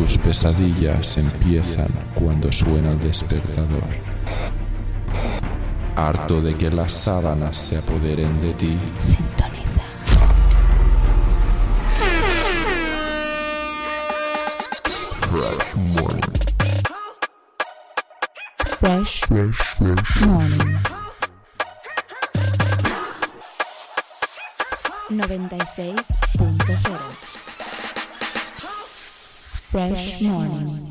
Tus pesadillas empiezan cuando suena el despertador. Harto de que las sábanas se apoderen de ti. Sintoniza. Fresh morning. Fresh Fresh, fresh. Morning. 96.0 Fresh Morning.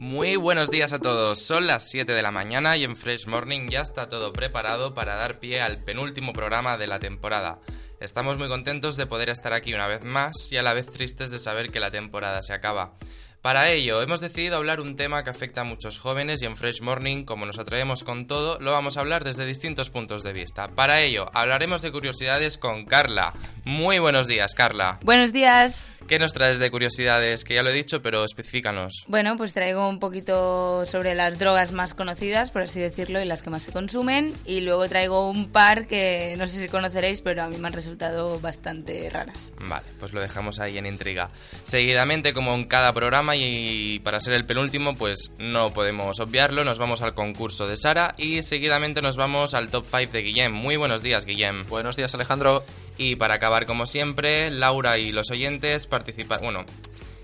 Muy buenos días a todos, son las 7 de la mañana y en Fresh Morning ya está todo preparado para dar pie al penúltimo programa de la temporada. Estamos muy contentos de poder estar aquí una vez más y a la vez tristes de saber que la temporada se acaba. Para ello, hemos decidido hablar un tema que afecta a muchos jóvenes y en Fresh Morning, como nos atrevemos con todo, lo vamos a hablar desde distintos puntos de vista. Para ello, hablaremos de curiosidades con Carla. Muy buenos días, Carla. Buenos días. ¿Qué nos traes de curiosidades? Que ya lo he dicho, pero especifícanos. Bueno, pues traigo un poquito sobre las drogas más conocidas, por así decirlo, y las que más se consumen. Y luego traigo un par que no sé si conoceréis, pero a mí me han resultado bastante raras. Vale, pues lo dejamos ahí en intriga. Seguidamente, como en cada programa y para ser el penúltimo, pues no podemos obviarlo, nos vamos al concurso de Sara y seguidamente nos vamos al top 5 de Guillem. Muy buenos días, Guillem. Buenos días, Alejandro. Y para acabar, como siempre, Laura y los oyentes participan... Bueno,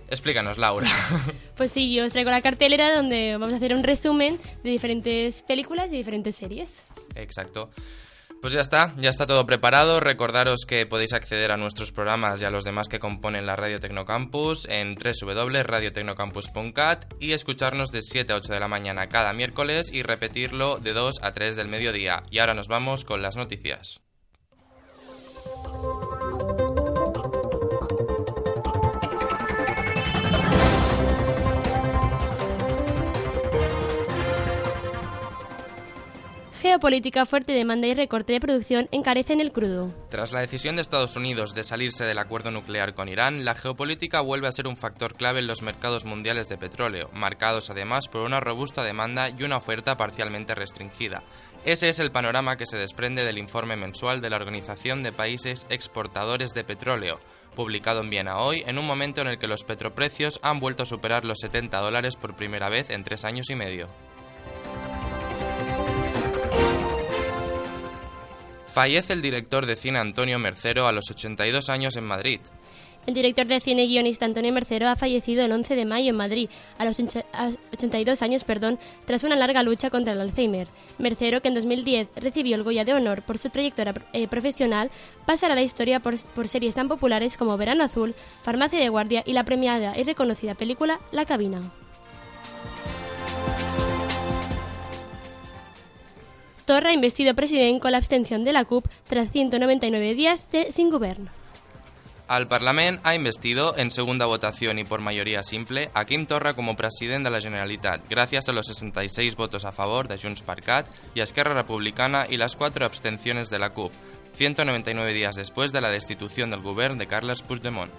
explícanos, Laura. Pues sí, yo os traigo la cartelera donde vamos a hacer un resumen de diferentes películas y diferentes series. Exacto. Pues ya está, ya está todo preparado. Recordaros que podéis acceder a nuestros programas y a los demás que componen la Radio Tecnocampus en www.radiotecnocampus.cat y escucharnos de 7 a 8 de la mañana cada miércoles y repetirlo de 2 a 3 del mediodía. Y ahora nos vamos con las noticias. Geopolítica, fuerte demanda y recorte de producción encarecen el crudo. Tras la decisión de Estados Unidos de salirse del acuerdo nuclear con Irán, la geopolítica vuelve a ser un factor clave en los mercados mundiales de petróleo, marcados además por una robusta demanda y una oferta parcialmente restringida. Ese es el panorama que se desprende del informe mensual de la Organización de Países Exportadores de Petróleo, publicado en Viena hoy, en un momento en el que los petroprecios han vuelto a superar los 70 dólares por primera vez en tres años y medio. Fallece el director de cine Antonio Mercero a los 82 años en Madrid. El director de cine y guionista Antonio Mercero ha fallecido el 11 de mayo en Madrid, a los onche- a 82 años, perdón, tras una larga lucha contra el Alzheimer. Mercero, que en 2010 recibió el Goya de Honor por su trayectoria eh, profesional, pasará a la historia por, por series tan populares como Verano Azul, Farmacia de Guardia y la premiada y reconocida película La Cabina. Torra ha investido presidente con la abstención de la CUP tras 199 días de sin gobierno. El Parlament ha investido en segunda votación y por mayoría simple a Quim Torra como president de la Generalitat, gracias a los 66 votos a favor de Junts per Cat y Esquerra Republicana y las cuatro abstenciones de la CUP, 199 días después de la destitución del gobierno de Carles Puigdemont.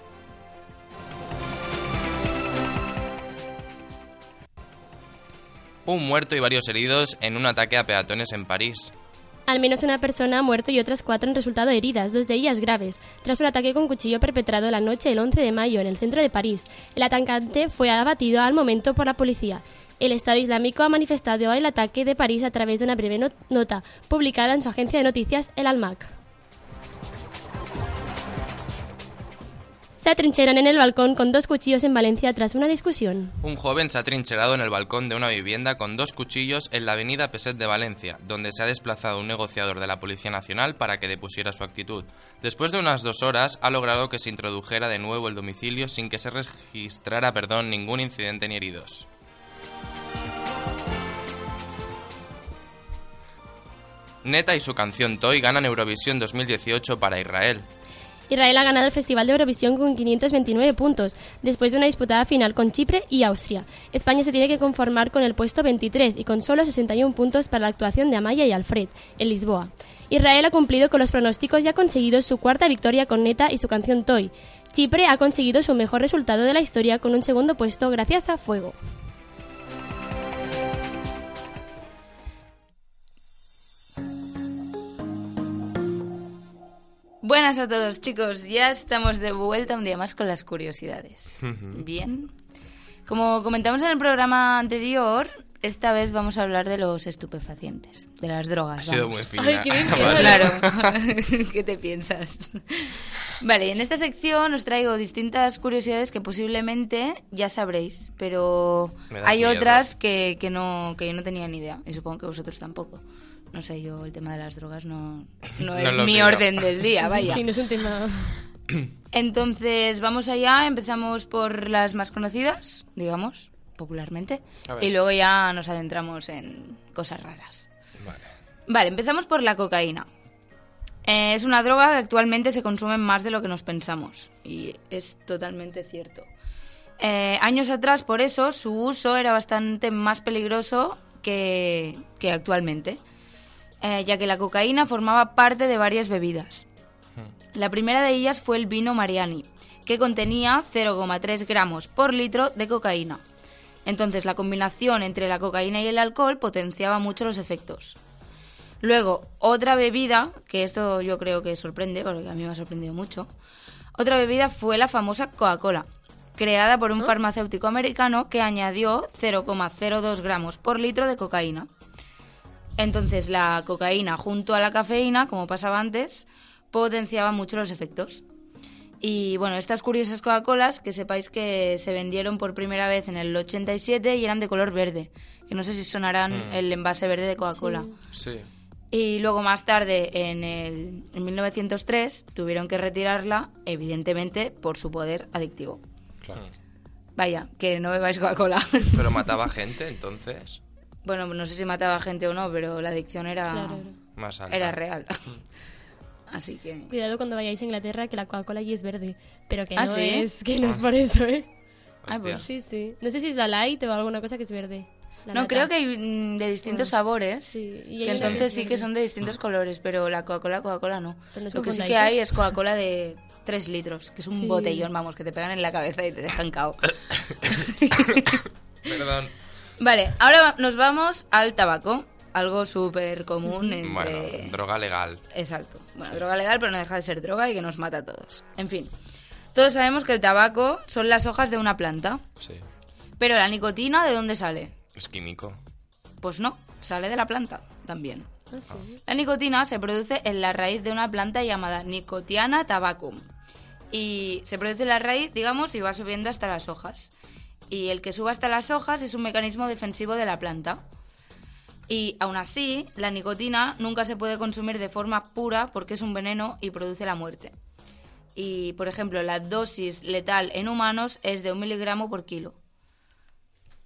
Un muerto y varios heridos en un ataque a peatones en París. Al menos una persona ha muerto y otras cuatro han resultado heridas, dos de ellas graves, tras un ataque con cuchillo perpetrado la noche del 11 de mayo en el centro de París. El atacante fue abatido al momento por la policía. El Estado Islámico ha manifestado el ataque de París a través de una breve not- nota publicada en su agencia de noticias, el Almac. Se atrincheran en el balcón con dos cuchillos en Valencia tras una discusión. Un joven se ha trincherado en el balcón de una vivienda con dos cuchillos en la avenida Peset de Valencia, donde se ha desplazado un negociador de la Policía Nacional para que depusiera su actitud. Después de unas dos horas, ha logrado que se introdujera de nuevo el domicilio sin que se registrara perdón, ningún incidente ni heridos. Neta y su canción Toy ganan Eurovisión 2018 para Israel. Israel ha ganado el Festival de Eurovisión con 529 puntos, después de una disputada final con Chipre y Austria. España se tiene que conformar con el puesto 23 y con solo 61 puntos para la actuación de Amaya y Alfred, en Lisboa. Israel ha cumplido con los pronósticos y ha conseguido su cuarta victoria con Neta y su canción Toy. Chipre ha conseguido su mejor resultado de la historia con un segundo puesto gracias a Fuego. Buenas a todos, chicos. Ya estamos de vuelta un día más con las curiosidades. Bien. Como comentamos en el programa anterior, esta vez vamos a hablar de los estupefacientes, de las drogas. Ha sido vamos. muy fina. Ay, qué bien Vale. Claro. ¿Qué te piensas? Vale, en esta sección os traigo distintas curiosidades que posiblemente ya sabréis, pero hay miedo. otras que, que no, que yo no tenía ni idea y supongo que vosotros tampoco. No sé, yo el tema de las drogas no, no No es mi creo. orden del día, vaya. Sí, no es un tema... Entonces, vamos allá, empezamos por las más conocidas, digamos, popularmente, y luego ya nos adentramos en cosas raras. Vale. Vale, empezamos por la cocaína. Eh, es una droga que actualmente se consume más de lo que nos pensamos, y es totalmente cierto. Eh, años atrás, por eso, su uso era bastante más peligroso que, que actualmente, eh, ya que la cocaína formaba parte de varias bebidas. La primera de ellas fue el vino Mariani, que contenía 0,3 gramos por litro de cocaína. Entonces la combinación entre la cocaína y el alcohol potenciaba mucho los efectos. Luego, otra bebida, que esto yo creo que sorprende, porque a mí me ha sorprendido mucho, otra bebida fue la famosa Coca-Cola, creada por un farmacéutico americano que añadió 0,02 gramos por litro de cocaína. Entonces la cocaína junto a la cafeína, como pasaba antes, potenciaba mucho los efectos. Y bueno, estas curiosas Coca-Colas, que sepáis que se vendieron por primera vez en el 87 y eran de color verde, que no sé si sonarán el envase verde de Coca-Cola. Sí. Y luego más tarde, en, el, en 1903, tuvieron que retirarla, evidentemente, por su poder adictivo. Claro. Vaya, que no bebáis Coca-Cola. Pero mataba gente, entonces. Bueno, no sé si mataba gente o no, pero la adicción era, Claro. Más alta. era real. Así que... Cuidado cuando vayáis a Inglaterra que la Coca-Cola allí es verde, pero que ¿Ah, no sí? es que no es por eso, ¿eh? Ah, pues Sí, sí. No sé si es la light o alguna cosa que es verde. La No, lata. creo que hay mm, de distintos sabores. Sí, y que entonces sí que son de distintos colores, pero la Coca-Cola, Coca-Cola no. Os Lo que sí que ¿eh? hay es Coca-Cola de 3 litros, que es un Sí. botellón, vamos, que te pegan en la cabeza y te dejan cao. Perdón. Vale, ahora nos vamos al tabaco, algo súper común entre... Bueno, droga legal. Exacto. Bueno, droga legal, pero no deja de ser droga y que nos mata a todos. En fin, todos sabemos que el tabaco son las hojas de una planta, Sí. pero la nicotina, ¿de dónde sale? Es químico. Pues no, sale de la planta también. Ah, sí. La nicotina se produce en la raíz de una planta llamada Nicotiana tabacum. Y se produce en la raíz, digamos, y va subiendo hasta las hojas. Y el que suba hasta las hojas es un mecanismo defensivo de la planta. Y aún así, la nicotina nunca se puede consumir de forma pura porque es un veneno y produce la muerte. Y, por ejemplo, la dosis letal en humanos es de un miligramo por kilo.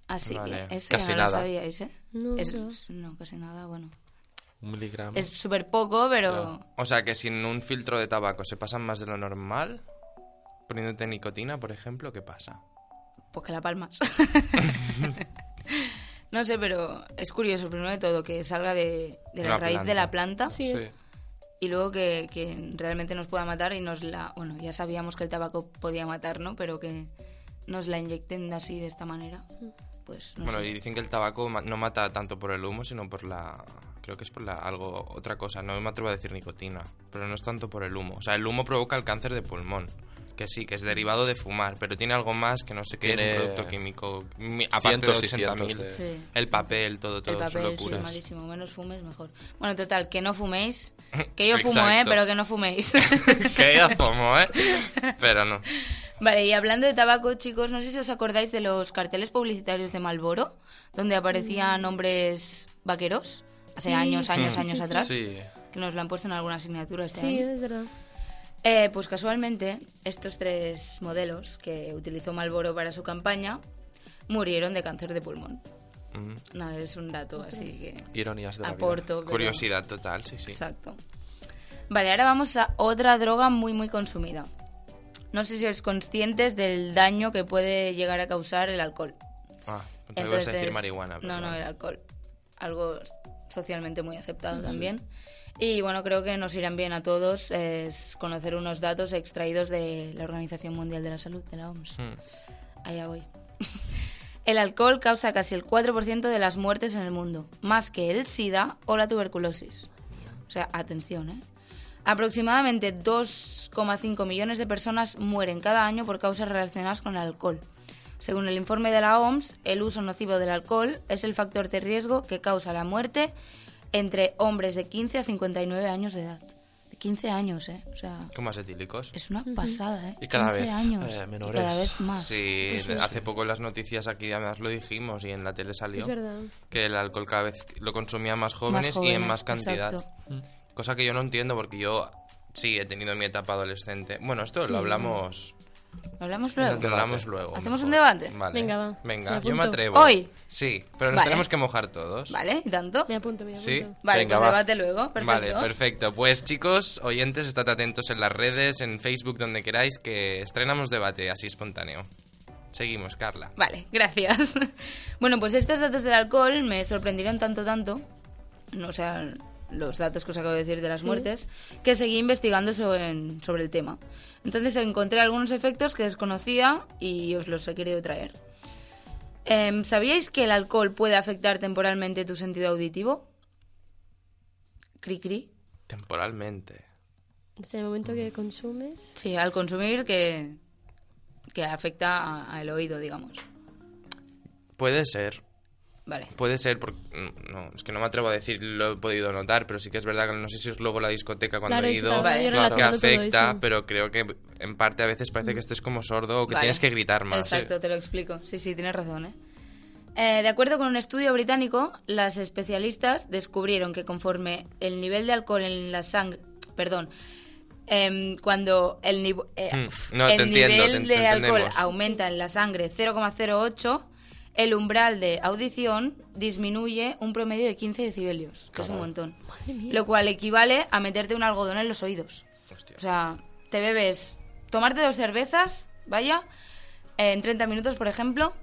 Así Vale. que eso Casi ya no nada. lo sabíais, ¿eh? No, Es- no. no, casi nada, bueno. Un miligramo. Es súper poco, pero... O sea que sin un filtro de tabaco se pasan más de lo normal. Poniéndote nicotina, por ejemplo, ¿qué pasa? Pues que la palmas. no sé, pero es curioso, primero de todo, que salga de, de la La raíz de la planta Sí, y luego que, que realmente nos pueda matar y nos la... Bueno, ya sabíamos que el tabaco podía matar, ¿no? Pero que nos la inyecten así, de esta manera, pues no bueno, sé. y dicen que el tabaco no mata tanto por el humo, sino por la... Creo que es por la, algo, otra cosa. No me atrevo a decir nicotina, pero no es tanto por el humo. O sea, el humo provoca el cáncer de pulmón. Que sí, que es derivado de fumar, pero tiene algo más que no sé qué es, un producto químico. mi- Aparte de cientos y cientos 80.000. de- Sí. El papel, todo, todo, El son papel, sí, malísimo. Menos fumes, mejor. Bueno, total, que no fuméis. Que yo fumo, ¿eh? Pero que no fuméis. que yo fumo, ¿eh? Pero no. Vale, y hablando de tabaco, chicos, no sé si os acordáis de los carteles publicitarios de Malboro, donde aparecían hombres vaqueros, hace Sí, años, sí, años, sí, años sí, sí. atrás, Sí. que nos lo han puesto en alguna asignatura este Sí, año. es verdad. Eh, pues casualmente, estos tres modelos que utilizó Malboro para su campaña murieron de cáncer de pulmón. Mm. Nada, es un dato, así que Ironías de la vida. aporto. pero- Curiosidad total, sí, sí. Exacto. Vale, ahora vamos a otra droga muy, muy consumida. No sé si sois conscientes del daño que puede llegar a causar el alcohol. Ah, te ibas a decir marihuana. No, no, el alcohol. Algo socialmente muy aceptado también. Y bueno, creo que nos irán bien a todos es conocer unos datos extraídos de la Organización Mundial de la Salud, de la OMS. Mm. Allá voy. El alcohol causa casi el 4% de las muertes en el mundo, más que el SIDA o la tuberculosis. O sea, atención, ¿eh? Aproximadamente 2,5 millones de personas mueren cada año por causas relacionadas con el alcohol. Según el informe de la OMS, el uso nocivo del alcohol es el factor de riesgo que causa la muerte entre hombres de 15 a 59 años de edad. De 15 años, ¿eh? O sea, ¿Cómo más etílicos? es una pasada, ¿eh? Y cada 15 vez, años. eh, y menores. cada vez más. Sí, Eso es. hace poco en las noticias aquí además lo dijimos y en la tele salió Es verdad. que el alcohol cada vez lo consumían más jóvenes, y en más cantidad. exacto. Cosa que yo no entiendo porque yo sí he tenido mi etapa adolescente. Bueno, esto Sí. lo hablamos, ¿Lo hablamos luego? lo hablamos luego. ¿Hacemos mejor. un debate? Vale. Venga, va. Venga, Me yo me atrevo. ¿Hoy? Sí, pero nos Vale. tenemos que mojar todos. ¿Vale? ¿Y tanto? Me apunto, me apunto. Sí. Vale, Venga, pues va. debate luego. Perfecto. Vale, perfecto. Pues chicos, oyentes, estad atentos en las redes, en Facebook, donde queráis, que estrenamos debate así espontáneo. Seguimos, Carla. Vale, gracias. bueno, pues estos datos del alcohol me sorprendieron tanto, tanto, no, o sea, los datos que os acabo de decir de las muertes, que seguí investigando sobre, sobre el tema. Entonces encontré algunos efectos que desconocía y os los he querido traer. Em, ¿Sabíais que el alcohol puede afectar temporalmente tu sentido auditivo? Cri cri. Temporalmente. Es el momento que consumes. Sí, al consumir que, que afecta al oído, digamos. Puede ser, Vale. puede ser, porque, no, es que no me atrevo a decir, lo he podido notar, pero sí que es verdad que no sé si es luego la discoteca cuando Claro, he ido estaba yo que afecta, pero creo que en parte a veces parece que estés como sordo o que Vale. tienes que gritar más. Exacto, te lo explico. Sí, sí, tienes razón, ¿eh? Eh, de acuerdo con un estudio británico, las especialistas descubrieron que conforme el nivel de alcohol en la sangre, perdón, em, cuando el, eh, uf, no, el entiendo, nivel de alcohol entendemos. aumenta en la sangre 0,08, el umbral de audición disminuye un promedio de 15 decibelios, que es un montón. Lo cual equivale a meterte un algodón en los oídos. Hostia. O sea, te bebes, tomarte dos cervezas, vaya, en 30 minutos, por ejemplo,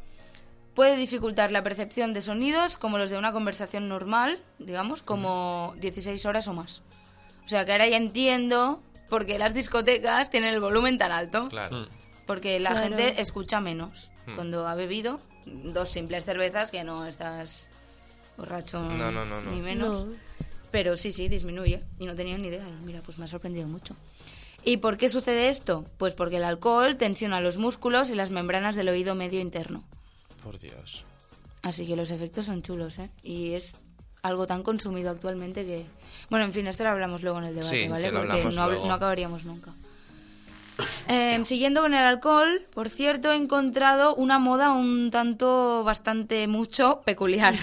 puede dificultar la percepción de sonidos como los de una conversación normal, digamos, como 16 horas o más. O sea, que ahora ya entiendo por qué las discotecas tienen el volumen tan alto. Claro. Porque la Claro. gente escucha menos Hmm. cuando ha bebido dos simples cervezas que no estás borracho No, no, no, no. ni menos. No. Pero sí, sí, disminuye. Y no tenía ni idea. Y mira, pues me ha sorprendido mucho. ¿Y por qué sucede esto? Pues porque el alcohol tensiona los músculos y las membranas del oído medio interno. Por Dios. Así que los efectos son chulos, ¿eh? Y es algo tan consumido actualmente que... Bueno, en fin, esto lo hablamos luego en el debate, Sí, ¿vale? sí, lo Porque no, luego. no acabaríamos nunca. Eh, siguiendo con el alcohol, por cierto, he encontrado una moda un tanto, bastante mucho peculiar.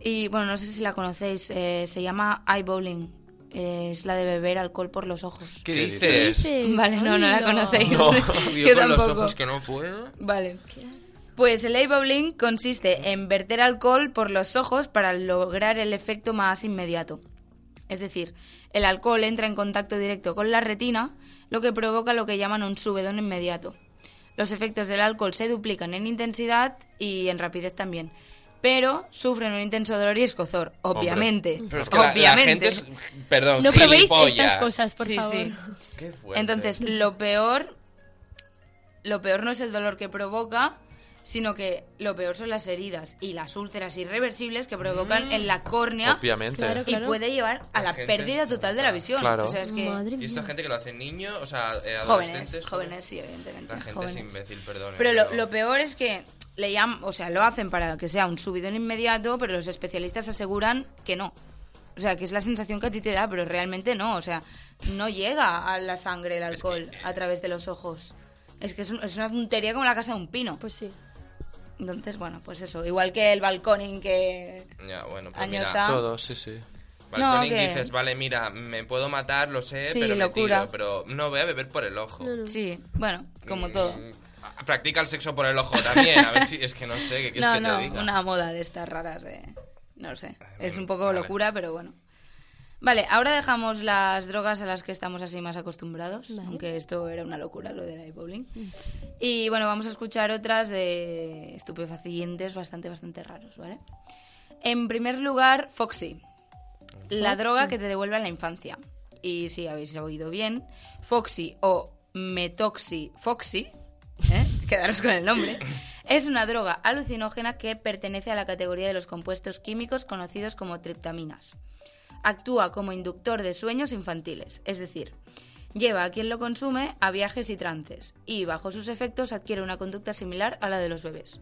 Y bueno, no sé si la conocéis, eh, se llama eyeballing. Eh, es la de beber alcohol por los ojos. ¿Qué, ¿Qué dices? dices? Vale, no, no la conocéis. No, Yo con los ojos que no puedo. Vale. Pues el eyeballing consiste en verter alcohol por los ojos para lograr el efecto más inmediato. Es decir, el alcohol entra en contacto directo con la retina, lo que provoca lo que llaman un subedón inmediato. Los efectos del alcohol se duplican en intensidad y en rapidez también, pero sufren un intenso dolor y escozor, obviamente. Pero es que la- la, obviamente. gente es... Perdón, No probéis estas cosas, por Sí, favor. sí. Qué. Entonces, lo peor, lo peor no es el dolor que provoca, sino que lo peor son las heridas y las úlceras irreversibles que provocan en la córnea Obviamente. Claro, y puede llevar a La pérdida total de la visión. Claro. O sea, es que Madre ¿Y esto mía. gente que lo hace niños? O sea, eh, jóvenes, adolescentes. jóvenes, sí, evidentemente. La gente jóvenes. es imbécil, perdón. Pero lo, lo peor es que le llaman, o sea, lo hacen para que sea un subidón inmediato, pero los especialistas aseguran que no. O sea, que es la sensación que a ti te da, pero realmente no. O sea, no llega a la sangre el alcohol a través de los ojos. Es que es, un- es una tontería como la casa de un pino. Pues sí. Entonces, bueno, pues eso. Igual que el balconing que... Ya, bueno, pues Años mira, a- Todo, sí, sí. Balconing No, que- dices, vale, mira, me puedo matar, lo sé, Sí, pero me locura. tiro, pero no voy a beber por el ojo. Sí, bueno, como todo. Mm, Practica el sexo por el ojo también, a ver si es que no sé qué quieres que no, te diga. una moda de estas raras de... No lo sé. Es un poco vale. locura, pero bueno. Vale, ahora dejamos las drogas a las que estamos así más acostumbrados, aunque esto era una locura, lo del bowling. Y bueno, vamos a escuchar otras de estupefacientes bastante, bastante raros, ¿vale? En primer lugar, Foxy, la droga que te devuelve a la infancia. Y si habéis oído bien, Foxy o Metoxy Foxy, ¿eh? quedaros con el nombre, es una droga alucinógena que pertenece a la categoría de los compuestos químicos conocidos como triptaminas. Actúa como inductor de sueños infantiles, es decir, lleva a quien lo consume a viajes y trances y bajo sus efectos adquiere una conducta similar a la de los bebés.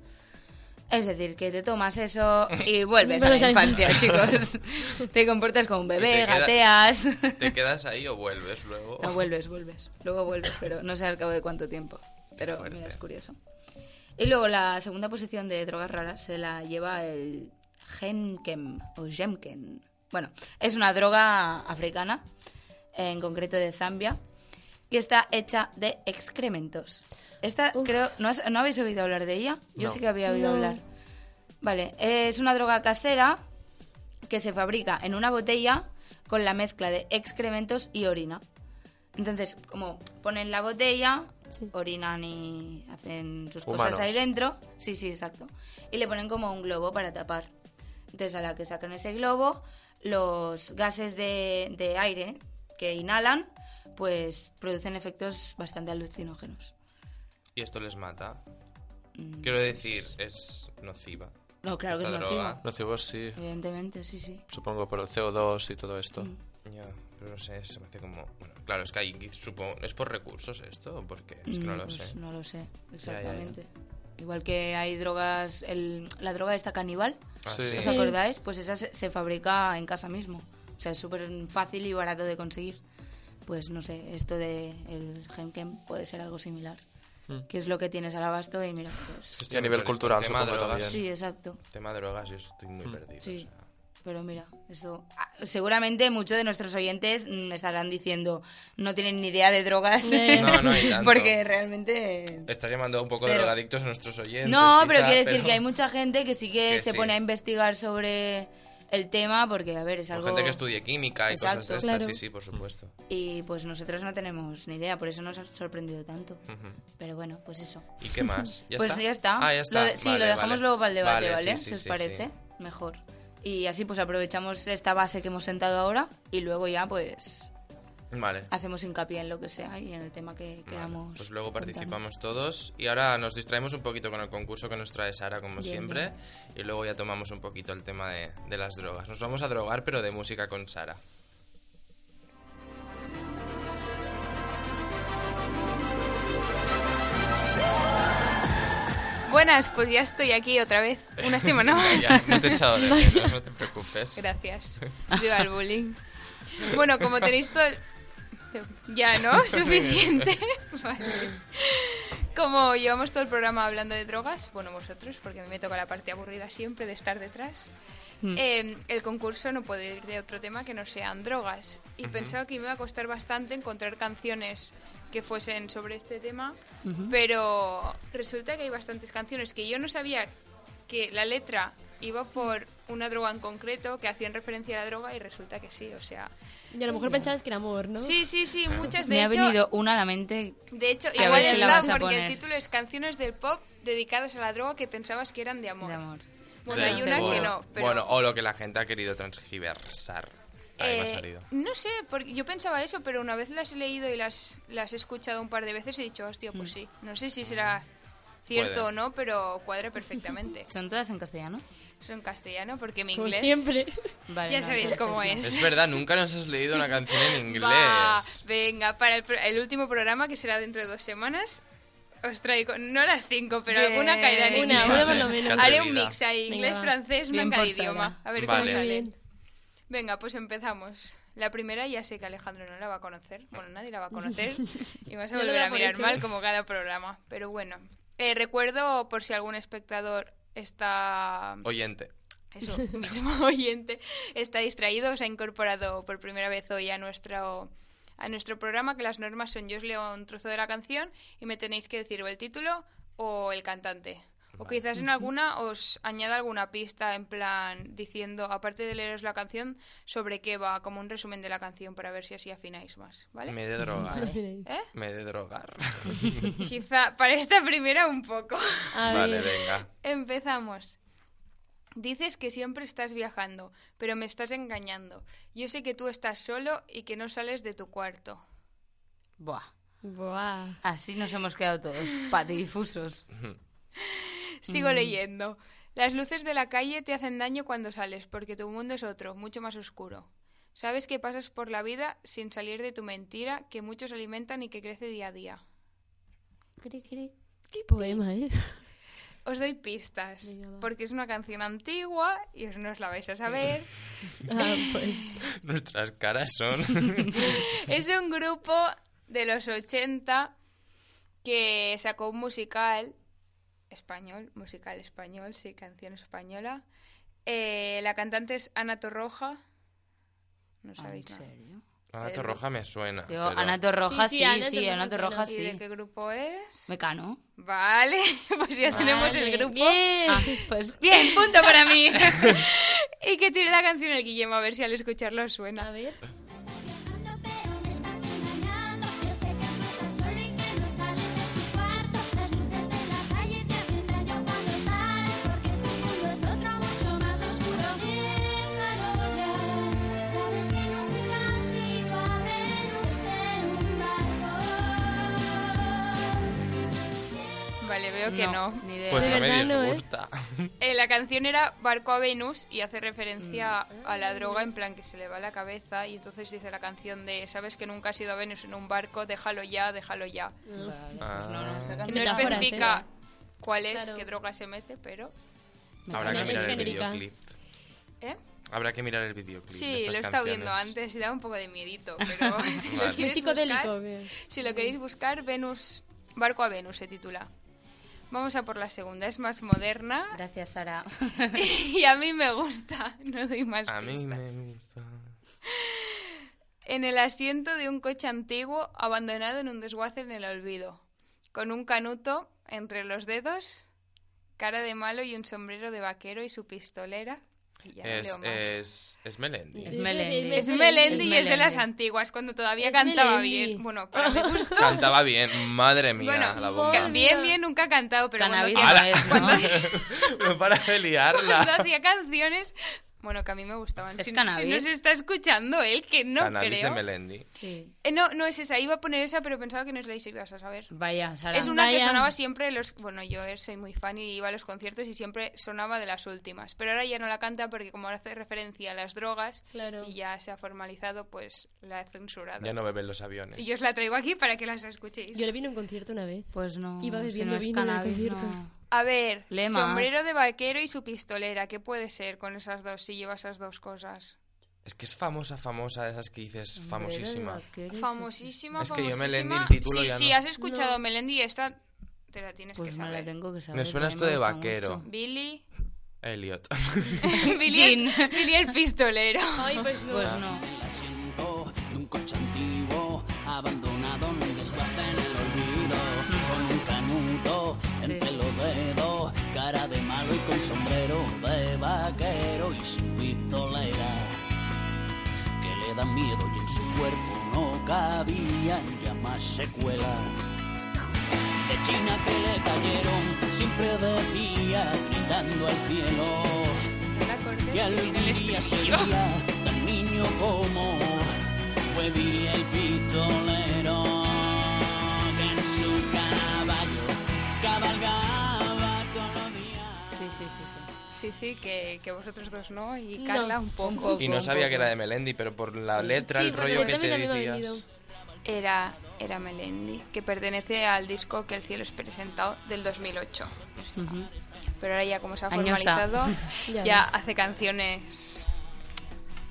Es decir, que te tomas eso y vuelves a la infancia, chicos. Te comportas como un bebé, te queda- gateas. ¿Te quedas ahí o vuelves luego? No, vuelves, vuelves. Luego vuelves, pero no sé al cabo de cuánto tiempo. Pero mira, es curioso. Y luego la segunda posición de drogas raras se la lleva el Genkem o Gemken. Bueno, es una droga africana, en concreto de Zambia, que está hecha de excrementos. Esta creo, ¿no, has- ¿no habéis oído hablar de ella? Yo No. sí que había oído No. hablar. Vale, es una droga casera que se fabrica en una botella con la mezcla de excrementos y orina. Entonces, como ponen la botella, Sí. orinan y hacen sus Humanos. cosas ahí dentro. Sí, sí, exacto. Y le ponen como un globo para tapar. Entonces, a la que sacan ese globo, los gases de, de aire que inhalan, pues producen efectos bastante alucinógenos. Y esto les mata. Mm. Quiero decir, es nociva. No, claro que es droga. nocivo. Nocivos sí, Evidentemente, sí, sí. supongo por el CO2 y todo esto. Mm. Ya, pero no sé, se me hace como... Bueno, claro, es que ahí supongo... ¿Es por recursos esto o por qué? Es que no Mm, lo pues sé. No lo sé, ya, ya. exactamente. Igual que hay drogas, el- la droga esta caníbal, Ah, Sí. sí. ¿os acordáis? Pues esa se, se fabrica en casa mismo. O sea, es súper fácil y barato de conseguir. Pues no sé, esto de el Genkem puede ser algo similar. Mm. Que es lo que tienes al abasto y mira, pues... Y a nivel el cultural, tema supongo, drogas. Sí, exacto. Tema drogas, yo estoy muy perdido. Sí. o sea. Pero mira, eso ah, seguramente muchos de nuestros oyentes mm, estarán diciendo no tienen ni idea de drogas. No, no hay tanto. porque realmente Estás llamando un poco de Pero- drogadictos a nuestros oyentes. No, quizá, pero quiero decir pero- que hay mucha gente que sí que, Que se sí. pone a investigar sobre el tema porque, a ver, es O algo... gente que estudie química y Exacto. cosas de estas, Claro. sí, sí, por supuesto. Y pues nosotros no tenemos ni idea, por eso nos ha sorprendido tanto. Pero bueno, pues eso. ¿Y qué más? ¿Ya pues está? ya está. Ah, ya está. Lo de- sí, Vale, lo dejamos vale. luego para el debate, ¿vale? sí, sí, si os parece, mejor. Y así pues aprovechamos esta base que hemos sentado ahora y luego ya pues Vale. hacemos hincapié en lo que sea y en el tema que Vale, queramos. Pues luego participamos todos y ahora nos distraemos un poquito con el concurso que nos trae Sara como Bien, siempre y luego ya tomamos un poquito el tema de, de las drogas. Nos vamos a drogar pero de música con Sara. Buenas, pues ya estoy aquí otra vez. Una semana más. Ya, no te he echado de menos, no te preocupes. Gracias. Viva el bullying. Bueno, como tenéis todo... el- Ya, ¿no? Suficiente. Vale. Como llevamos todo el programa hablando de drogas, bueno, vosotros, porque a mí me toca la parte aburrida siempre de estar detrás, eh, el concurso no puede ir de otro tema que no sean drogas. Y pensaba que me iba a costar bastante encontrar canciones que fuesen sobre este tema, pero resulta que hay bastantes canciones que yo no sabía que la letra iba por una droga en concreto, que hacían referencia a la droga y resulta que sí, o sea... Y a lo mejor pensabas que era amor, ¿no? Sí, sí, sí, muchas de Me ha hecho, venido una a la mente. de hecho, A igual si está vas a porque poner. el título es Canciones del pop dedicadas a la droga que pensabas que eran de amor. De amor. Bueno, De hay una seguro. que no, pero... Bueno, o lo que la gente ha querido transgiversar. Ahí me ha Eh, salido. no sé, porque yo pensaba eso, pero una vez las he leído y las, las he escuchado un par de veces he dicho, hostia, pues sí. No sé si será cierto Puede. o no, pero cuadra perfectamente. ¿Son todas en castellano? Son castellano porque mi Como inglés... siempre. Vale, Ya no, sabéis cómo es. Es verdad, nunca nos has leído una canción en inglés. Va, venga, para el, el último programa, que será dentro de dos semanas, os traigo, no las cinco, pero Bien. alguna caerá en Una, inglés. una por lo menos. Haré un mix ahí, Venga, inglés, va. francés, una cada idioma. A ver Vale. cómo sale. Venga, pues empezamos. La primera ya sé que Alejandro no la va a conocer. Bueno, nadie la va a conocer. Y vas a volver a mirar hecho. mal como cada programa. Pero bueno. Eh, recuerdo, por si algún espectador está... Oyente. Eso, mismo oyente, está distraído, os ha incorporado por primera vez hoy a nuestro, a nuestro programa, que las normas son yo os leo un trozo de la canción y me tenéis que decir o el título o el cantante. O quizás en alguna os añada alguna pista en plan diciendo, aparte de leeros la canción, sobre qué va, como un resumen de la canción para ver si así afináis más, ¿vale? Me de drogar. ¿Eh? Me de drogar. Quizá para esta primera un poco. A vale, venga. Empezamos. Dices que siempre estás viajando, pero me estás engañando. Yo sé que tú estás solo y que no sales de tu cuarto. Buah. Buah. Así nos hemos quedado todos, patidifusos. Sigo leyendo. Las luces de la calle te hacen daño cuando sales, porque tu mundo es otro, mucho más oscuro. Sabes que pasas por la vida sin salir de tu mentira, que muchos alimentan y que crece día a día. Cri, cri. Qué poema, ¿eh? Os doy pistas, Venga, porque es una canción antigua y os no os la vais a saber. Ah, pues, Nuestras caras son. es un grupo de los 80 que sacó un musical español, musical español, sí, canción española. Eh, la cantante es Ana Torroja. No Ah, ¿En sabéis nada. serio? Ana Torroja me suena. Yo, pero- Ana Torroja, Sí, sí, sí, sí, Ana Torroja Ana. Torroja, ¿Y de sí. qué grupo es? Mecano. Vale, pues ya tenemos el grupo. Bien. Ah, pues Bien, punto para mí. y que tiene la canción el Guillermo, a ver si al escucharlo A suena. ver. Veo que no. Ni idea. Pues De no me verdad no, ¿eh? disgusta. Eh, la canción era Barco a Venus y hace referencia a la droga en plan que se le va la cabeza y entonces dice la canción de sabes que nunca has ido a Venus en un barco, déjalo ya, déjalo ya. Vale, Ah. no, no, esta Qué No canción metáforas, especifica ¿eh? cuál es, Claro. qué droga se mete, pero... Habrá que mirar el genérica. videoclip. ¿eh? Habrá que mirar el videoclip. de Sí, estas lo he estado viendo canciones. antes y da un poco de miedito, pero si, Vale. psicodélico. buscar, si lo queréis buscar, Venus, Barco a Venus se titula. Vamos a por la segunda, es más moderna Gracias, Sara. y a mí me gusta, no doy más A mí me gusta. En el asiento de un coche antiguo abandonado en un desguace en el olvido, con un canuto entre los dedos, cara de malo y un sombrero de vaquero y su pistolera. Ya Es, es, es Melendi. Es Melendi. Es Melendi y es de las antiguas, cuando todavía Es cantaba Melendi. bien. Bueno, para mi gusto. Cantaba bien, madre mía, Bueno, la bomba. ca- bien, bien, nunca ha cantado, pero cuando Cannabis hacía- no es, ¿no? no para de liarla. cuando hacía canciones, bueno, que a mí me gustaban. ¿Es si, Cannabis? si nos está escuchando él, que no Cannabis de creo. Melendi. Sí. Eh, no, no es esa, iba a poner esa, pero pensaba que no es la y ibas a saber. Vaya, Sara. Es una que sonaba siempre los... Bueno, yo soy muy fan y iba a los conciertos y siempre sonaba de las últimas. Pero ahora ya no la canta porque como hace referencia a las drogas Claro. y ya se ha formalizado, pues la he censurado. Ya no beben los aviones. Y yo os la traigo aquí para que las escuchéis. Yo le vine a un concierto una vez. Pues no. Iba si bebiendo no es vino en el cannabis, concierto. no. A ver, Lee más. sombrero de vaquero y su pistolera. ¿Qué puede ser con esas dos si lleva esas dos cosas? Es que es famosa, famosa, de esas que dices, famosísima. Famosísima, Es que yo famosísima. Melendi, el título sí, ya sí, no. has escuchado Melendi esta te la tienes Pues que me la saber. tengo que saber. Me suena esto de vaquero. mucho. Billy. Elliot. Billy, el, Billy el pistolero. Ay, pues no. Pues no. Da miedo y en su cuerpo no cabían ya más secuelas de China que le cayeron siempre decía gritando al cielo que algún día sería tan niño como fue Billy el pistolero que en su caballo cabalgaba todos los días. Sí, sí, sí, sí. Sí, sí, que, que vosotros dos no y No. Carla un poco. y no sabía poco. que era de Melendi, pero por la letra, Sí, el porque rollo que también te decías. Era, era Melendi, que pertenece al disco Que el cielo es presentado del 2008. Pero ahora ya como se ha Añosa. formalizado, Ya ya ves. hace canciones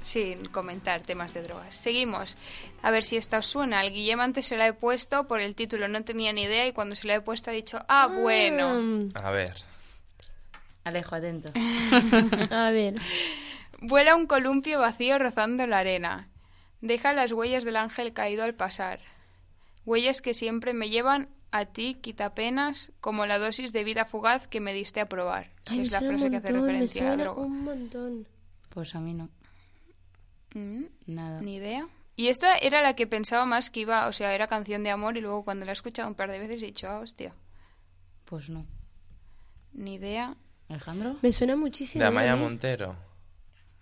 sin comentar temas de drogas. Seguimos. A ver si esta os suena. Al Guillem antes se la he puesto por el título, no tenía ni idea y cuando se la he puesto ha dicho, ah, bueno. Mm, A ver. Alejo, atento. a ver. Vuela un columpio vacío rozando la arena. Deja las huellas del ángel caído al pasar. Huellas que siempre me llevan a ti, quitapenas, como la dosis de vida fugaz que me diste a probar. Que Ay, es la frase que hace referencia a la droga. un montón. Pues a mí no. Mm, Nada. Ni idea. Y esta era la que pensaba más que iba, o sea, era canción de amor y luego cuando la he escuchado un par de veces he dicho, ah, hostia, Pues no. ni idea. ¿Alejandro? Me suena muchísimo. De Amaya mí. Montero.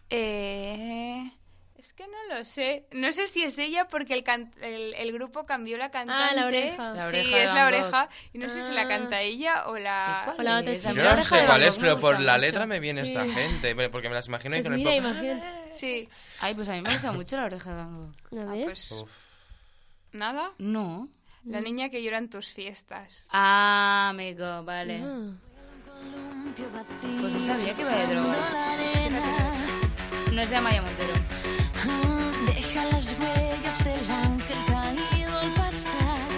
Eh... Es que no lo sé. No sé si es ella porque el, can- el, el grupo cambió la cantante. Ah, la oreja. La sí, oreja de es la oreja. Y no sé si la Ah. canta ella o la... ¿Cuál O la otra Yo no sé cuál es, pero por la mucho. letra me viene esta Sí. gente, porque me las imagino ahí Pues con el mira, pop. imagínate. Sí. Ay, pues a mí me gusta mucho la oreja de Van Gogh. Ah, pues nada. No. La niña que llora en tus fiestas. Ah, amigo, vale. Ah. Pues no sabía que iba de drogas. No es de Amaya Montero. Deja las huellas del ángel caído al pasar.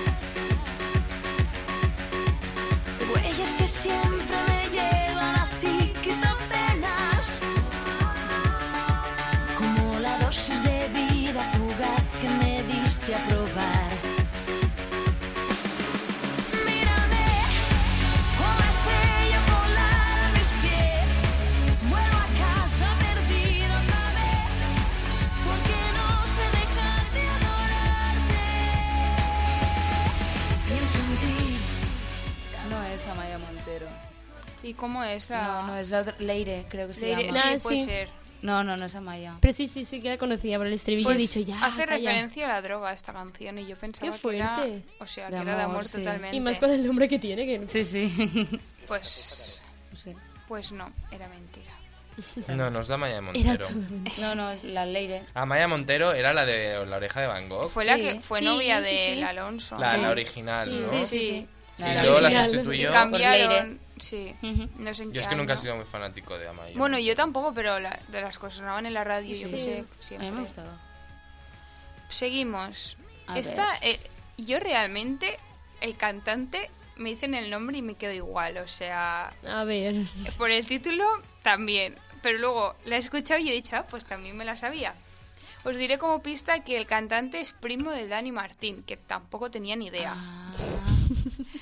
Huellas que siempre ¿Y cómo es la...? No, no, es la otra. Leire, creo que se Leire- llama. Sí, Ah, puede sí. ser. No, no, no es Amaya. Pero sí, sí, sí que la conocía por el estribillo. Pues he dicho ya. hace calla. referencia a la droga esta canción y yo pensaba Qué que era... fuerte. O sea, De que era de amor, amor sí. totalmente. Y más con el nombre que tiene. Que... Sí, sí. Pues... Sí. Pues no, era mentira. No, no es de Amaya Montero. No, no, es la Leire. Amaya Montero era la de la oreja de Van Gogh. Fue la Sí. que fue Sí, novia sí, del sí. Alonso. La, Sí. la original, ¿no? Sí, sí, sí. Y La luego la sustituyó. Cambiaron, sí. No sé en Yo qué es que nunca he sido muy fanático de Amaya. Bueno, yo tampoco, pero la- de las cosas sonaban en la radio, yo Sí. qué sé, A mí siempre. me gustaba. Seguimos. A Esta, eh, yo realmente, el cantante, me dicen el nombre y me quedo igual, o sea, A ver. por el título también, pero luego la he escuchado y he dicho, ah, pues también me la sabía. Os diré como pista que el cantante es primo de Dani Martín, que tampoco tenía ni idea. Ah,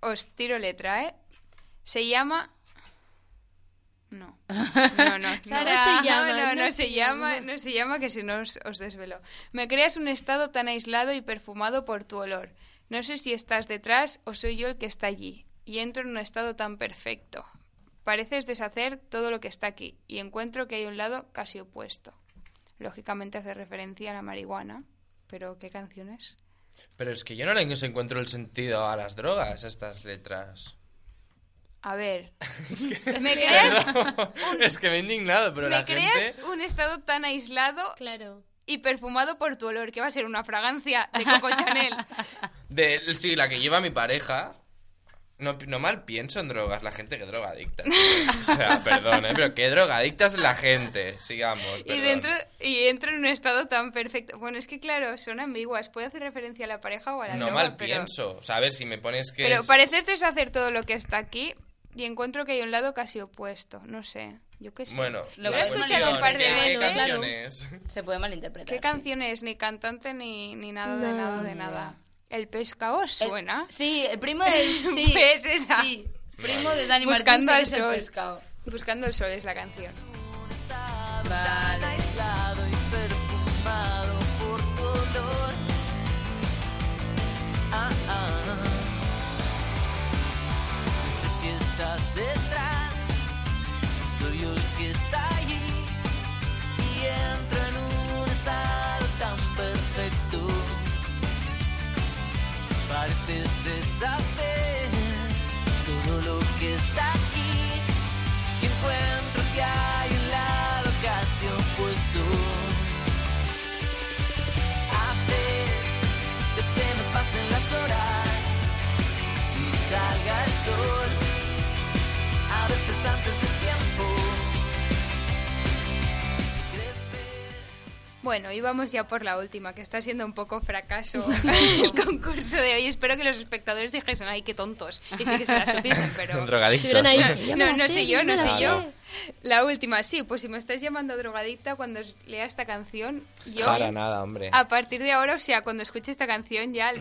Os tiro letra, ¿eh? Se llama... No. No, no. no. Sara, no, no, no no se se llama, no se llama que si no os, os desvelo. Me creas un estado tan aislado y perfumado por tu olor. No sé si estás detrás o soy yo el que está allí. Y entro en un estado tan perfecto. Pareces deshacer todo lo que está aquí y encuentro que hay un lado casi opuesto. Lógicamente hace referencia a la marihuana. Pero ¿qué canción es? Pero es que yo no le encuentro el sentido a las drogas, a estas letras. A ver. ¿Me creas, es que me he indignado, pero me la creas gente... un estado tan aislado Claro. y perfumado por tu olor, que va a ser una fragancia de Coco Chanel. De, sí, la que lleva mi pareja. No, no mal pienso en drogas, la gente que drogadicta. O sea, perdón, ¿eh? pero qué drogadicta es la gente. Sigamos. Y dentro y entro en un estado tan perfecto. Bueno, es que claro, son ambiguas. Puede hacer referencia a la pareja o a la No droga, mal pero, pienso. O sea, a ver si me pones que. Pero es- pareces deshacer todo lo que está aquí y encuentro que hay un lado casi opuesto. No sé, yo qué sé. Bueno, Lo he escuchado un par de ¿qué- ¿Qué veces. canciones? Se puede malinterpretar. ¿Qué sí. canción es? Ni cantante ni, ni nada de No, nada de ni nada. ¿El pescado El- suena? Sí, el primo del... Sí, Pues esa. sí. Primo de Dani Buscando Martín, el sol. pescado. Buscando el sol es la canción. Vale. Ah, ah. No sé si estás Pareces deshacer todo lo que está aquí y encuentro que hay un lado casi opuesto. Haces que se me pasen las horas y salga el sol, Bueno, y vamos ya por la última, que está siendo un poco fracaso el concurso de hoy. Espero que los espectadores dijesen, ay, qué tontos. Y sí que se la supiesen, pero... Drogadictos. Estuvieron ahí. ¿eh? "Yo me No, no sé, yo, no sé sé". yo. La última, sí, pues si me estáis llamando drogadicta cuando lea esta canción, yo Para nada, hombre. a partir de ahora, o sea, cuando escuche esta canción ya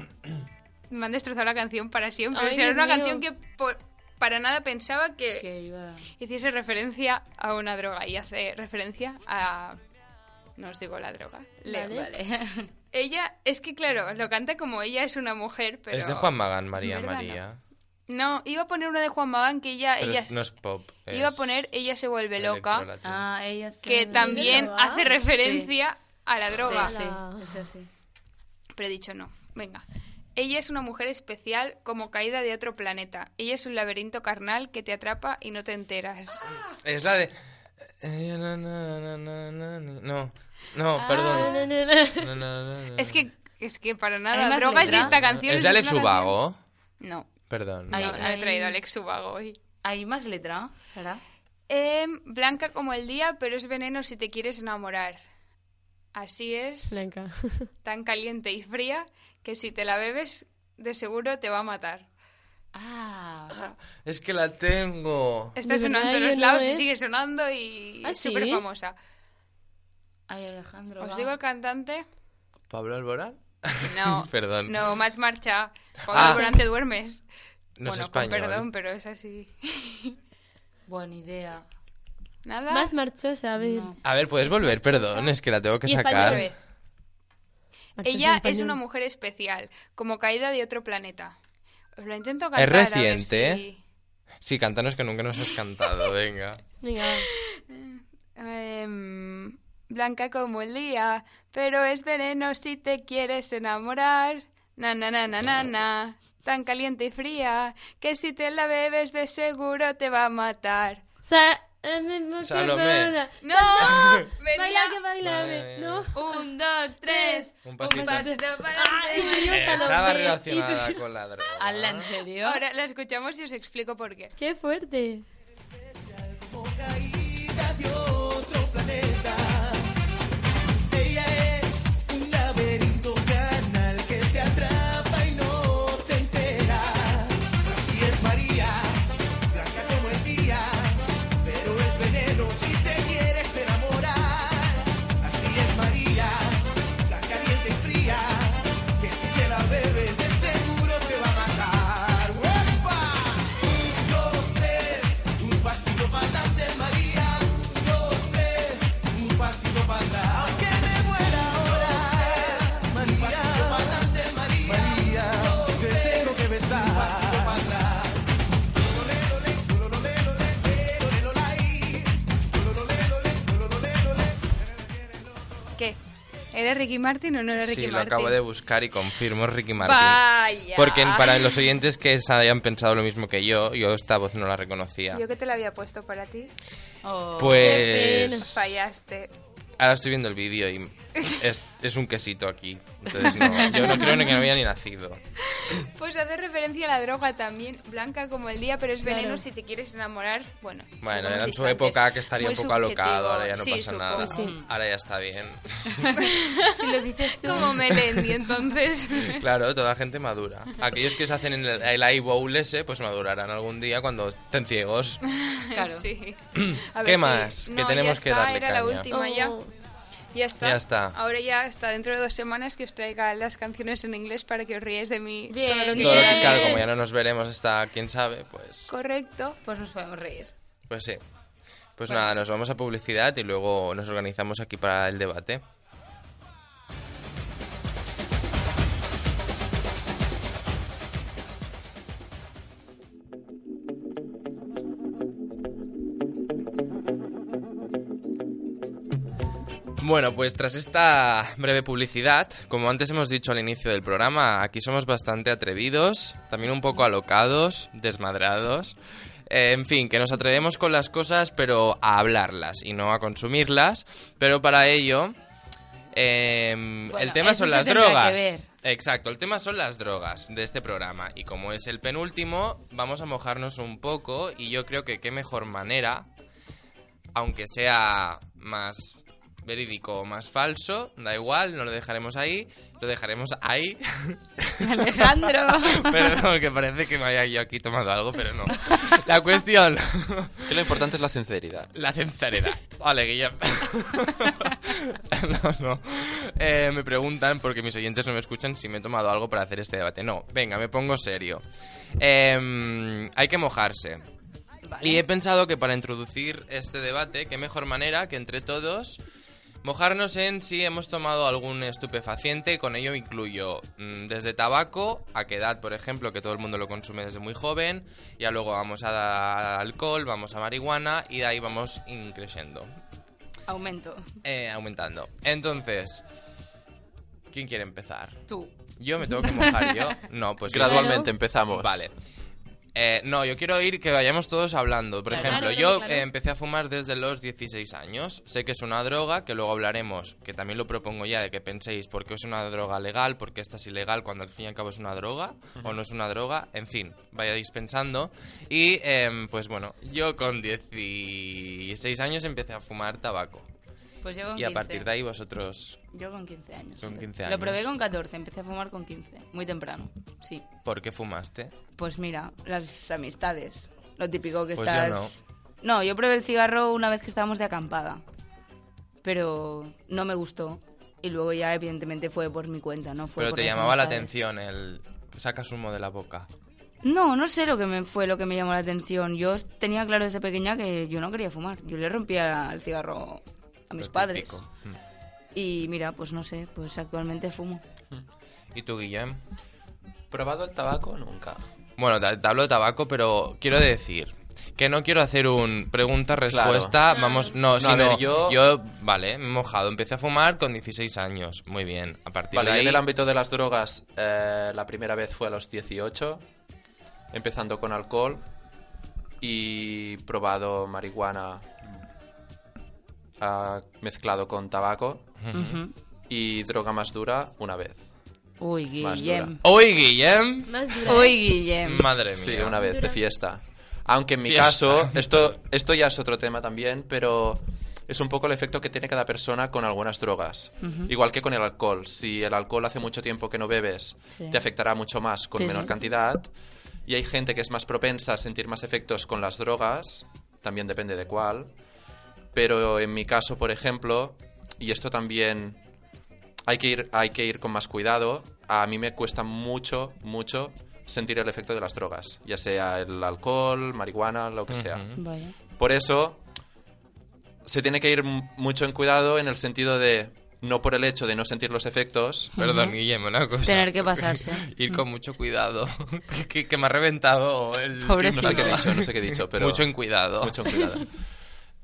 me han destrozado la canción para siempre. Ay, o sea, es Dios una mío. canción que por- para nada pensaba que Que iba... hiciese referencia a una droga y hace referencia a... No os digo la droga. Leo. Vale. Ella, es que claro, lo canta como ella es una mujer, pero... Es de Juan Magán, María María. No, iba a poner una de Juan Magán que ella... Pero ella es- no es pop. Iba a poner Ella se vuelve loca. Ah, ella se- que también droga? hace referencia a la droga. Sí, sí, Ala. es así. Pero he dicho no. Venga. Ella es una mujer especial como caída de otro planeta. Ella es un laberinto carnal que te atrapa y no te enteras. Es la de... Eh, No, no, Ah, perdón. Es que, es que para ¿Hay nada. Drogas y esta canción. ¿Es de Alex Ubago? No, Perdón. Ay, no, no he traído a Alex Ubago hoy. ¿Hay más letra, Sara? Em, blanca como el día, pero es veneno si te quieres enamorar. Así es, Blanca. tan caliente y fría que si te la bebes, de seguro te va a matar. Ah, Es que la tengo. Está De sonando en los no, lados y ¿eh? sigue sonando y ¿Ah, es sí? súper famosa. ay, Alejandro. ¿Os va. digo el cantante? ¿Pablo Alborán? No. Perdón. No, más marcha. Cuando Ah. durante duermes. No es bueno, español. con perdón, pero es así. Buena idea. Nada. Más marchosa, a ver. No. A ver, ¿puedes volver? Perdón, es que la tengo que Y español, sacar. Ella es español. una mujer especial, como caída de otro planeta. Lo intento Es cantar. ver reciente, si- Sí, cantanos que nunca nos has cantado, venga. Venga. Em, blanca como el día, pero es veneno si te quieres enamorar. Na na na na na na. Tan caliente y fría que si te la bebes de seguro te va a matar. Me- me- Salomé. perdona. ¡No! Baila Venía. que bailame. No. Un, dos, tres. Un pasito. pasito para adelante. Salomé. relacionada con la droga. Hazla en serio. Ahora la escuchamos y os explico por qué. Qué fuerte. Ella ¿Eres Ricky Martin o no eres Ricky Sí, lo Martin? acabo de buscar y confirmo es Ricky Martin. Vaya. Porque para los oyentes que se hayan pensado lo mismo que yo, yo esta voz no la reconocía. Yo que te la había puesto para ti. Oh. Pues Fallaste. ahora estoy viendo el vídeo y es, es un quesito aquí. Entonces no, yo no creo ni que no había ni nacido. Pues hace referencia a la droga también, blanca como el día, pero es veneno si te quieres enamorar. Bueno, Bueno, era en su época que estaría un poco alocado, subjetivo. ahora ya no Sí, pasa supongo. nada. Ahora ya está bien. Si lo dices tú. Como Melendi, entonces. Claro, toda gente madura. Aquellos que se hacen en el, el iBowl ese, pues madurarán algún día cuando estén ciegos. Claro. Sí. ¿Qué si- más? Que no, tenemos ya que está, darle era la caña. última ya. Oh. Ya está. Ya está. Ahora ya hasta dentro de dos semanas que os traiga las canciones en inglés para que os ríes de mí. Bien, todo lo que Todo lo que, queráis. claro, como ya no nos veremos hasta quién sabe, pues, Correcto. Pues nos podemos reír. pues sí. Pues nada, nos vamos a publicidad y luego nos organizamos aquí para el debate. Bueno, pues tras esta breve publicidad, como antes hemos dicho al inicio del programa, aquí somos bastante atrevidos, también un poco alocados, desmadrados. Eh, en fin, que nos atrevemos con las cosas, pero a hablarlas y no a consumirlas. Pero para ello, eh, Bueno, el tema son las drogas. Exacto, el tema son las drogas de este programa. Y como es el penúltimo, vamos a mojarnos un poco. Y yo creo que qué mejor manera aunque sea más verídico o más falso, da igual, no lo dejaremos ahí, lo dejaremos ahí. Alejandro. Perdón, que parece que me haya yo aquí tomado algo, pero no. La cuestión, Que lo importante es la sinceridad. la sinceridad. Vale, Guillermo. no, no. Eh, me preguntan, porque mis oyentes no me escuchan, si me he tomado algo para hacer este debate. No, venga, me pongo serio. Em, hay que mojarse. Y he pensado que para introducir este debate, qué mejor manera que entre todos mojarnos en si hemos tomado algún estupefaciente, y con ello incluyo mm, desde tabaco, a qué edad, por ejemplo, que todo el mundo lo consume desde muy joven, ya luego vamos a alcohol, vamos a marihuana y de ahí vamos increciendo, Aumento. eh, aumentando. Entonces, ¿quién quiere empezar? Tú. ¿Yo me tengo que mojar yo? No, pues Gradualmente empezamos. Vale. Eh, no, yo quiero oír que vayamos todos hablando. Por Claro, ejemplo, claro, yo claro. eh, empecé a fumar desde los 16 años. Sé que es una droga, que luego hablaremos, que también lo propongo ya, de que penséis por qué es una droga legal, por qué esta es ilegal, cuando al fin y al cabo es una droga o no es una droga. En fin, vayáis pensando. Y em, pues bueno, yo con 16 años empecé a fumar tabaco. Pues yo con Y a 15. partir de ahí vosotros, Yo con 15 años. Con 15 Lo años. probé con 14, empecé a fumar con 15. Muy temprano, sí. ¿por qué fumaste? Pues mira, las amistades. Lo típico que Pues yo estás... no. yo probé el cigarro una vez que estábamos de acampada. Pero no me gustó. Y luego ya, evidentemente, fue por mi cuenta, ¿no? Fue Pero por te llamaba la atención el sacas humo de la boca. No, no sé lo que me fue lo que me llamó la atención. Yo tenía claro desde pequeña que yo no quería fumar. Yo le rompía el cigarro a mis Lo padres. Mm. Y mira, pues no sé, pues actualmente fumo. ¿Y tú, Guillem? ¿Probado el tabaco? Nunca. Bueno, te, te hablo de tabaco, pero quiero decir que no quiero hacer un pregunta-respuesta. Vamos, no, sino ver, yo- vale, me he mojado. Empecé a fumar con 16 años. Muy bien. A partir Vale, de yo ahí. en el ámbito de las drogas, eh, la primera vez fue a los 18, empezando con alcohol y probado marihuana mezclado con tabaco y droga más dura una vez. Uy, Más Guillem. Hoy, Guillem. Más dura. Uy, Guillem. Madre mía. Sí, una vez de fiesta. Aunque en mi Fiesta. caso, esto, esto ya es otro tema también, pero es un poco el efecto que tiene cada persona con algunas drogas. Igual que con el alcohol. Si el alcohol hace mucho tiempo que no bebes, Sí. te afectará mucho más con Sí, menor sí. cantidad. Y hay gente que es más propensa a sentir más efectos con las drogas, también depende de cuál. Pero en mi caso, por ejemplo, y esto también hay que ir, hay que ir con más cuidado. A mí me cuesta mucho, mucho sentir el efecto de las drogas, ya sea el alcohol, marihuana, lo que sea. Vaya. Por eso se tiene que ir mucho en cuidado en el sentido de no por el hecho de no sentir los efectos. Perdón, una cosa. Tener que pasarse. Ir con mucho cuidado. que, que me ha reventado el... Pobrecito. No sé qué he dicho, no sé qué he dicho, pero Mucho en cuidado. Mucho en cuidado.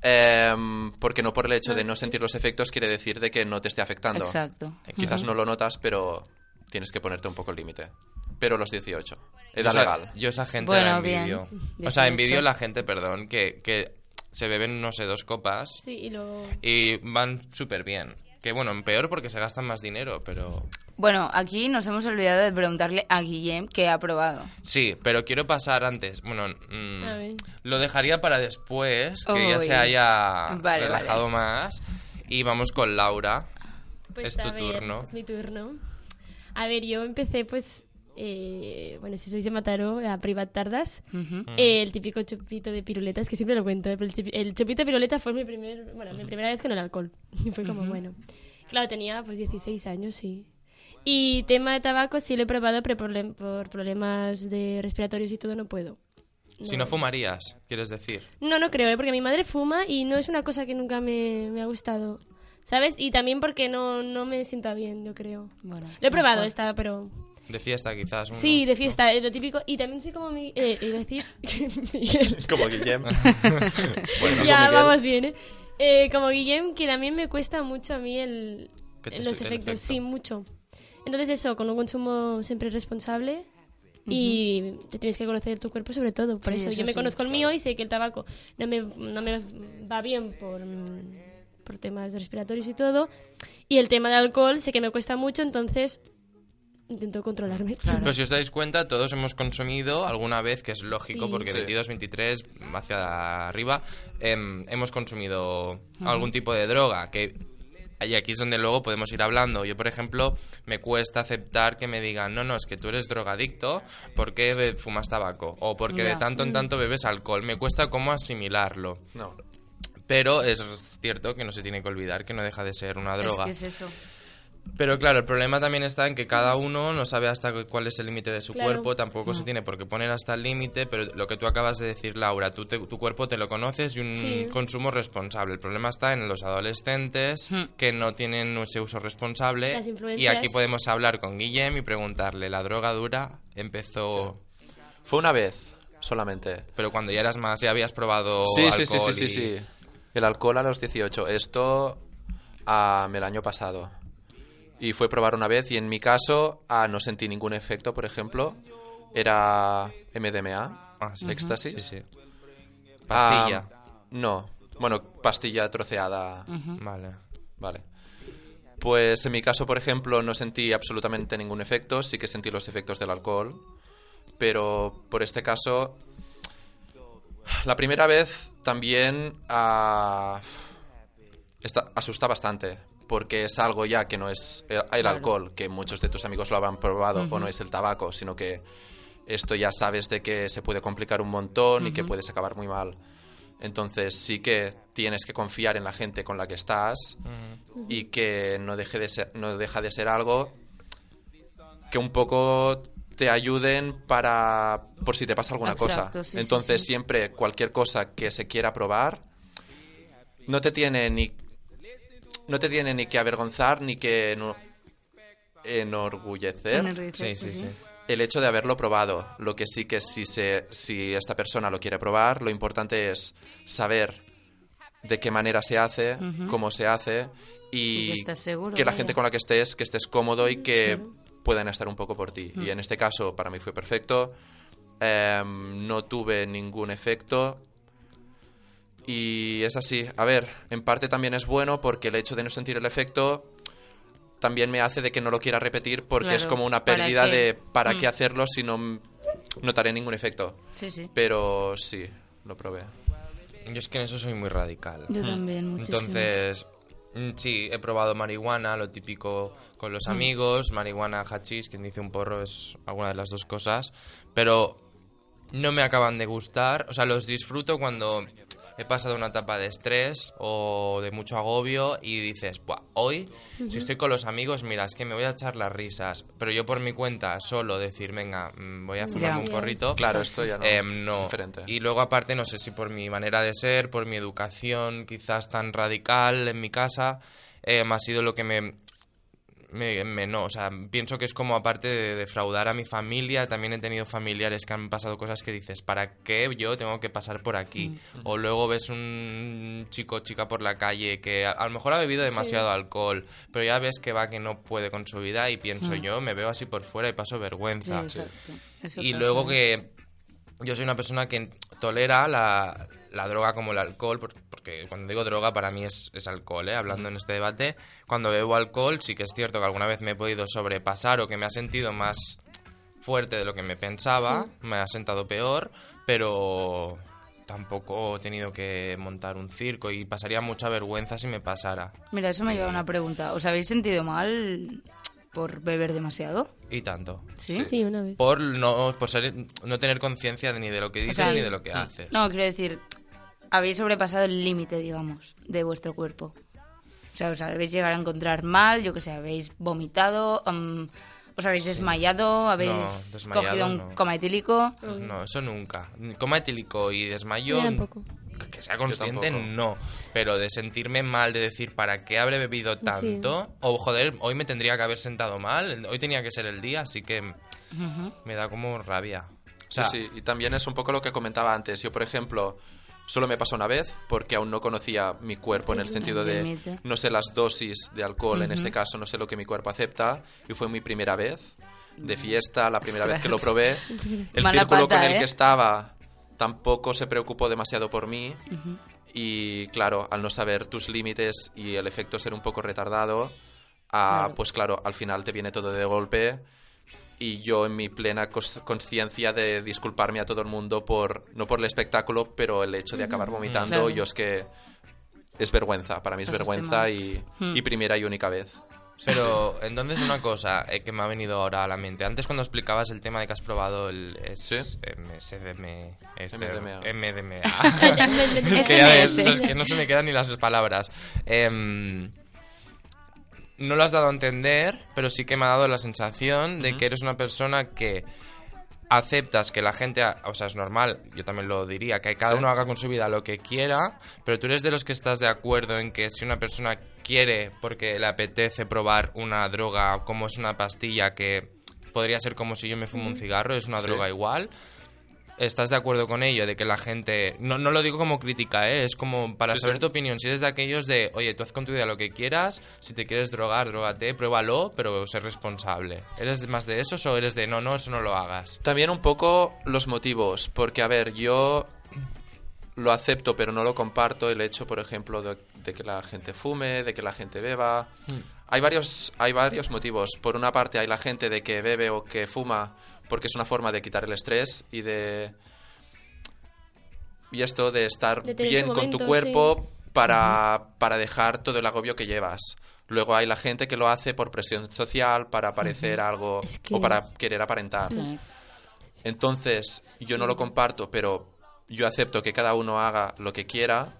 Em, porque no por el hecho de no sentir los efectos quiere decir de que no te esté afectando. Exacto. Quizás Ujú. no lo notas, pero tienes que ponerte un poco el límite. Pero los 18. Yo Edad esa- legal. Yo esa gente Bueno, la bien. envidio. O 18. sea, envidio la gente, perdón, que, que se beben, no sé, dos copas Sí, y luego... y van súper bien. Que bueno, en peor porque se gastan más dinero, pero... Bueno, aquí nos hemos olvidado de preguntarle a Guillem qué ha probado. Sí, pero quiero pasar antes. Bueno, mm, A ver. lo dejaría para después, que ya se haya Vale, relajado vale. más. Y vamos con Laura. Pues, es tu ver, turno. Es mi turno. A ver, yo empecé, pues, eh, bueno, si sois de Mataró, a Privat Tardas, Ujú. eh, el típico chupito de piruletas, que siempre lo cuento, eh, pero el, chupi- el chupito de piruletas fue mi, primer, bueno, mi primera vez con el alcohol. Y fue como, bueno. Claro, tenía pues 16 años, sí. Y tema de tabaco sí lo he probado, pero por, por problemas de respiratorios y todo no puedo. Si no fumarías, quieres decir. No, no creo, ¿eh? porque mi madre fuma y no es una cosa que nunca me, me ha gustado. ¿Sabes? Y también porque no, no me sienta bien, yo creo. Bueno, Lo he probado, mejor. esta, pero... De fiesta, quizás. uno, Sí, de ¿no? fiesta, es lo típico. Y también soy como mi... Eh, iba a decir... Miguel. Como Guillem. bueno, ya, vamos bien, ¿eh? Eh, Como Guillem, que también me cuesta mucho a mí el, los el efectos, efecto. sí, mucho. Entonces eso, con un consumo siempre responsable y te tienes que conocer tu cuerpo sobre todo. Por Sí, eso, eso yo me sí, conozco el mío y sé que el tabaco no me, no me va bien por, por temas respiratorios y todo. Y el tema del alcohol sé que me cuesta mucho, entonces intento controlarme. Pero si os dais cuenta, todos hemos consumido alguna vez, que es lógico, Sí. porque Sí. 22, 23, hacia arriba, em, hemos consumido algún tipo de droga, que y aquí es donde luego podemos ir hablando. Yo, por ejemplo, me cuesta aceptar que me digan, no, no, es que tú eres drogadicto porque fumas tabaco, o porque de tanto en tanto bebes alcohol. Me cuesta cómo asimilarlo. No. Pero es cierto que no se tiene que olvidar que no deja de ser una droga. Es que es eso. Pero claro, el problema también está en que cada uno no sabe hasta cu- cuál es el límite de su Claro. cuerpo, tampoco se tiene por qué poner hasta el límite, pero lo que tú acabas de decir, Laura, tú te- tu cuerpo te lo conoces y un Sí. consumo responsable. El problema está en los adolescentes que no tienen ese uso responsable Las y aquí podemos hablar con Guillem y preguntarle, ¿la droga dura empezó, Fue una vez solamente. pero cuando ya eras más, ya habías probado Sí, sí, sí, sí, sí, y- sí. El alcohol a los 18. Esto ah, el año pasado. Y fue probar una vez y en mi caso ah, no sentí ningún efecto, por ejemplo. Era MDMA. Ah, sí. ¿Éxtasis? Sí, sí. Pastilla. Ah, no. Bueno, pastilla troceada. Vale. Vale. Pues en mi caso, por ejemplo, no sentí absolutamente ningún efecto, sí que sentí los efectos del alcohol, pero por este caso, la primera vez también ah, asusta bastante, porque es algo ya que no es el, el alcohol, que muchos de tus amigos lo habrán probado, o no es el tabaco, sino que esto ya sabes de que se puede complicar un montón y que puedes acabar muy mal. Entonces sí que tienes que confiar en la gente con la que estás y que no deje de ser, no deja de ser algo que un poco te ayuden para por si te pasa alguna Exacto, cosa. sí, sí, Entonces sí. siempre cualquier cosa que se quiera probar no te tiene ni no te tiene ni que avergonzar ni que eno- enorgullecer Enorgullecer, Sí, sí, sí. el hecho de haberlo probado. Lo que sí que si, se, si esta persona lo quiere probar, lo importante es saber de qué manera se hace, cómo se hace y, Y que estés seguro, que la vaya. gente con la que estés, que estés cómodo y que puedan estar un poco por ti. Y en este caso para mí fue perfecto. Em, no tuve ningún efecto. Y es así. A ver, en parte también es bueno porque el hecho de no sentir el efecto también me hace de que no lo quiera repetir porque es como una ¿para pérdida de para Mm. qué hacerlo si no notaré ningún efecto. Sí, sí. Pero sí, lo probé. Yo es que en eso soy muy radical. Yo también, muchísimo. Entonces, mm, sí, he probado marihuana, lo típico con los amigos, marihuana, hachís, quien dice un porro es alguna de las dos cosas, pero no me acaban de gustar, o sea, los disfruto cuando he pasado una etapa de estrés o de mucho agobio y dices, Buah, hoy, si estoy con los amigos, mira, es que me voy a echar las risas, pero yo por mi cuenta, solo decir, venga, mm, voy a fumarme un Ya. porrito, Claro, esto ya no. Em, no. Diferente. Y luego aparte, no sé si por mi manera de ser, por mi educación quizás tan radical en mi casa, em, ha sido lo que me, me, me- no, o sea, pienso que es como aparte de defraudar a mi familia, también he tenido familiares que han pasado cosas que dices, ¿para qué yo tengo que pasar por aquí? Mm. O luego ves un chico o chica por la calle que a, a lo mejor ha bebido demasiado alcohol, pero ya ves que va que no puede con su vida y pienso yo, me veo así por fuera y paso Mm. Sí, vergüenza. Y luego que yo soy una persona que tolera la, la droga como el alcohol, por- porque cuando digo droga para mí es, es alcohol, ¿eh? hablando en este debate. Cuando bebo alcohol sí que es cierto que alguna vez me he podido sobrepasar o que me ha sentido más fuerte de lo que me pensaba, me ha sentado peor, pero tampoco he tenido que montar un circo y pasaría mucha vergüenza si me pasara. Mira, eso me lleva a una pregunta. ¿Os habéis sentido mal por beber demasiado? Y tanto. ¿Sí? Sí, una vez. Por no, por ser- no tener conciencia ni de lo que dices sea, ni de lo que haces. No, quiero decir, habéis sobrepasado el límite, digamos, de vuestro cuerpo. O sea, os habéis llegado a encontrar mal, yo que sé, habéis vomitado, os habéis desmayado, habéis desmayado cogido un no. coma etílico. No, eso nunca. Coma etílico y desmayo. Que- sea consciente, no. Pero de sentirme mal, de decir, ¿para qué habré bebido tanto? O, joder, hoy me tendría que haber sentado mal. Hoy tenía que ser el día, así que me da como rabia. O sea, sí, sí, y también es un poco lo que comentaba antes. Yo, por ejemplo, solo me pasó una vez porque aún no conocía mi cuerpo en el sentido de no sé las dosis de alcohol, en este caso no sé lo que mi cuerpo acepta y fue mi primera vez de fiesta, la primera vez que lo probé. El Mala círculo pata, con el ¿eh? que estaba tampoco se preocupó demasiado por mí. Y claro, al no saber tus límites y el efecto ser un poco retardado, ah, Claro. pues claro, al final te viene todo de golpe y yo en mi plena conciencia de disculparme a todo el mundo por no por el espectáculo pero el hecho de acabar vomitando Claro. yo es que es vergüenza para mí es Pasaste vergüenza mal. y, Hmm. y primera y única vez Pero entonces una cosa eh, que me ha venido ahora a la mente. Antes cuando explicabas el tema de que has probado el es- Sí. MSDM, este, MDMA. MDMA. Es que ya ves, SMS. es que no se me quedan ni las palabras. Em, no lo has dado a entender, pero sí que me ha dado la sensación de que eres una persona que aceptas que la gente, ha- o sea, es normal, yo también lo diría, que cada uno haga con su vida lo que quiera, pero tú eres de los que estás de acuerdo en que si una persona quiere, porque le apetece probar una droga como es una pastilla que podría ser como si yo me fumo un cigarro, es una Sí. droga igual, estás de acuerdo con ello, de que la gente... No, no lo digo como crítica, ¿eh? es como para Sí, saber sí. tu opinión. Si eres de aquellos de, oye, tú haz con tu vida lo que quieras, si te quieres drogar, drogate, pruébalo, pero sé responsable. ¿Eres más de esos o eres de, no, no, eso no lo hagas? También un poco los motivos, porque a ver, yo lo acepto pero no lo comparto el hecho, por ejemplo, de, de que la gente fume, de que la gente beba. Hay varios, hay varios motivos. Por una parte hay la gente de que bebe o que fuma porque es una forma de quitar el estrés y de... Y esto de estar De bien con tu cuerpo para, para dejar todo el agobio que llevas. Luego hay la gente que lo hace por presión social, para parecer algo Es que- o para querer aparentar. Entonces, yo no lo comparto, pero yo acepto que cada uno haga lo que quiera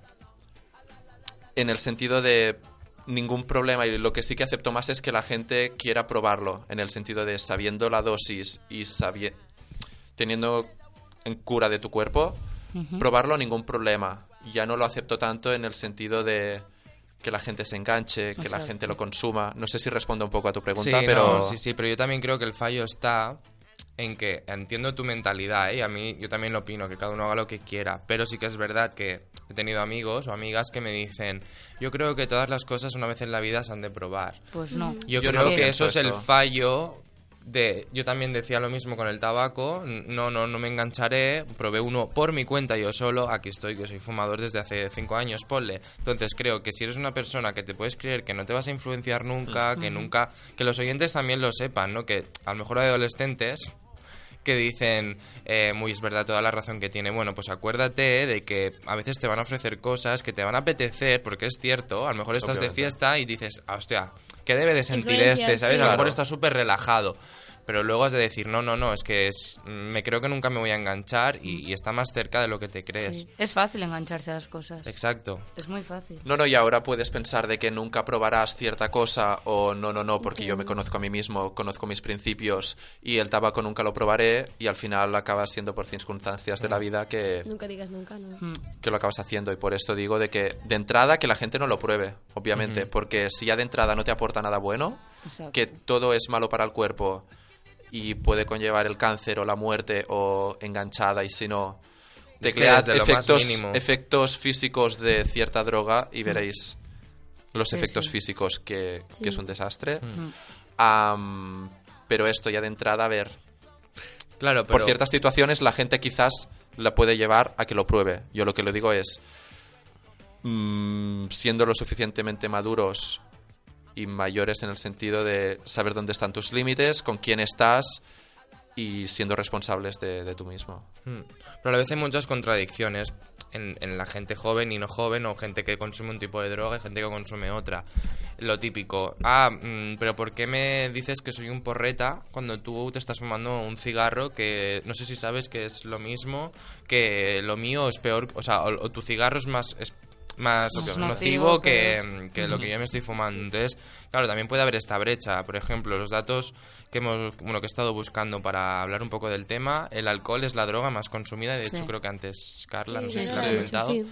en el sentido de ningún problema y lo que sí que acepto más es que la gente quiera probarlo, en el sentido de sabiendo la dosis y sabi- teniendo en cura de tu cuerpo, probarlo ningún problema. Ya no lo acepto tanto en el sentido de que la gente se enganche, que la gente lo consuma. No sé si respondo un poco a tu pregunta, sí, pero no, sí, sí, pero yo también creo que el fallo está en que entiendo tu mentalidad, ¿eh? y a mí yo también lo opino, que cada uno haga lo que quiera, pero sí que es verdad que he tenido amigos o amigas que me dicen, yo creo que todas las cosas una vez en la vida se han de probar. Pues no. Yo, Yo creo no que eso es el fallo de... Yo también decía lo mismo con el tabaco, no, no, no me engancharé, probé uno por mi cuenta yo solo, aquí estoy, que soy fumador desde hace cinco años, ponle. Entonces creo que si eres una persona que te puedes creer que no te vas a influenciar nunca, que nunca... Que los oyentes también lo sepan, ¿no? Que a lo mejor hay adolescentes que dicen, eh, muy es verdad toda la razón que tiene. Bueno, pues acuérdate de que a veces te van a ofrecer cosas que te van a apetecer, porque es cierto, a lo mejor estás de fiesta y dices, ah, hostia, ¿qué debe de sentir este? ¿Sabes? sí. A lo mejor está súper relajado. Pero luego has de decir, no, no, no, es que es, me creo que nunca me voy a enganchar y, y está más cerca de lo que te crees. Sí. Es fácil engancharse a las cosas. Exacto. Es muy fácil. No, no, y ahora puedes pensar de que nunca probarás cierta cosa o no, no, no, porque yo me conozco a mí mismo, conozco mis principios y el tabaco nunca lo probaré y al final acabas siendo por circunstancias de la vida que, Nunca digas nunca, ¿no? Mm. que lo acabas haciendo y por esto digo de que de entrada que la gente no lo pruebe, obviamente, porque si ya de entrada no te aporta nada bueno, Exacto. que todo es malo para el cuerpo y puede conllevar el cáncer o la muerte o enganchada y si no te Es que crea desde lo más efectos, efectos físicos de cierta droga y veréis los Sí, efectos sí. físicos que, Sí. que es un desastre. Mm. Am, pero esto ya de entrada, a ver, Claro, pero... por ciertas situaciones la gente quizás la puede llevar a que lo pruebe. Yo lo que le digo es, mm, siendo lo suficientemente maduros y mayores en el sentido de saber dónde están tus límites, con quién estás y siendo responsables de, de tú mismo. Mm. Pero a la vez hay muchas contradicciones en, la gente joven y no joven, o gente que consume un tipo de droga y gente que consume otra. Lo típico, ah, mm, pero ¿por qué me dices que soy un porreta cuando tú te estás fumando un cigarro que no sé si sabes que es lo mismo, que lo mío es peor, o sea, o, tu cigarro es más... más Más nocivo, nocivo que, que- que lo que yo me estoy fumando. Entonces, claro, también puede haber esta brecha. Por ejemplo, los datos que hemos, bueno, que he estado buscando para hablar un poco del tema, el alcohol es la droga más consumida. De Sí. hecho, creo que antes Carla, no Sí, sé si ha has comentado. sí.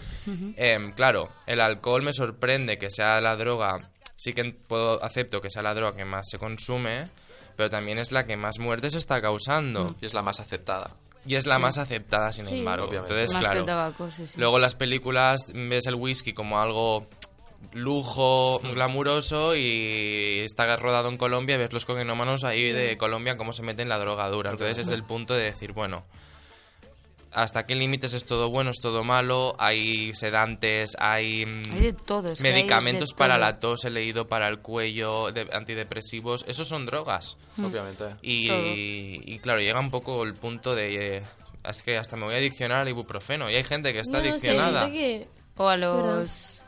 Em, claro, el alcohol me sorprende que sea la droga. Sí que puedo acepto que sea la droga que más se consume, pero también es la que más muertes está causando. Y es la más aceptada. Y es la más aceptada, sin Sí. embargo. Obviamente. Entonces, Más que claro. el tabaco, sí, sí. Luego las películas ves el whisky como algo lujo glamuroso y está rodado en Colombia y ves los coquenómanos ahí de Colombia cómo se meten la droga dura. Entonces es del punto de decir, bueno, hasta qué límites es todo bueno, es todo malo, hay sedantes, hay, mm, Hay de todo. hay de medicamentos para todo. la tos, he leído para el cuello, de- antidepresivos, esos son drogas. Obviamente. Y, claro, llega un poco el punto de... eh, es que hasta me voy a adiccionar al ibuprofeno y hay gente que está No, sí, adiccionada. que- O a los...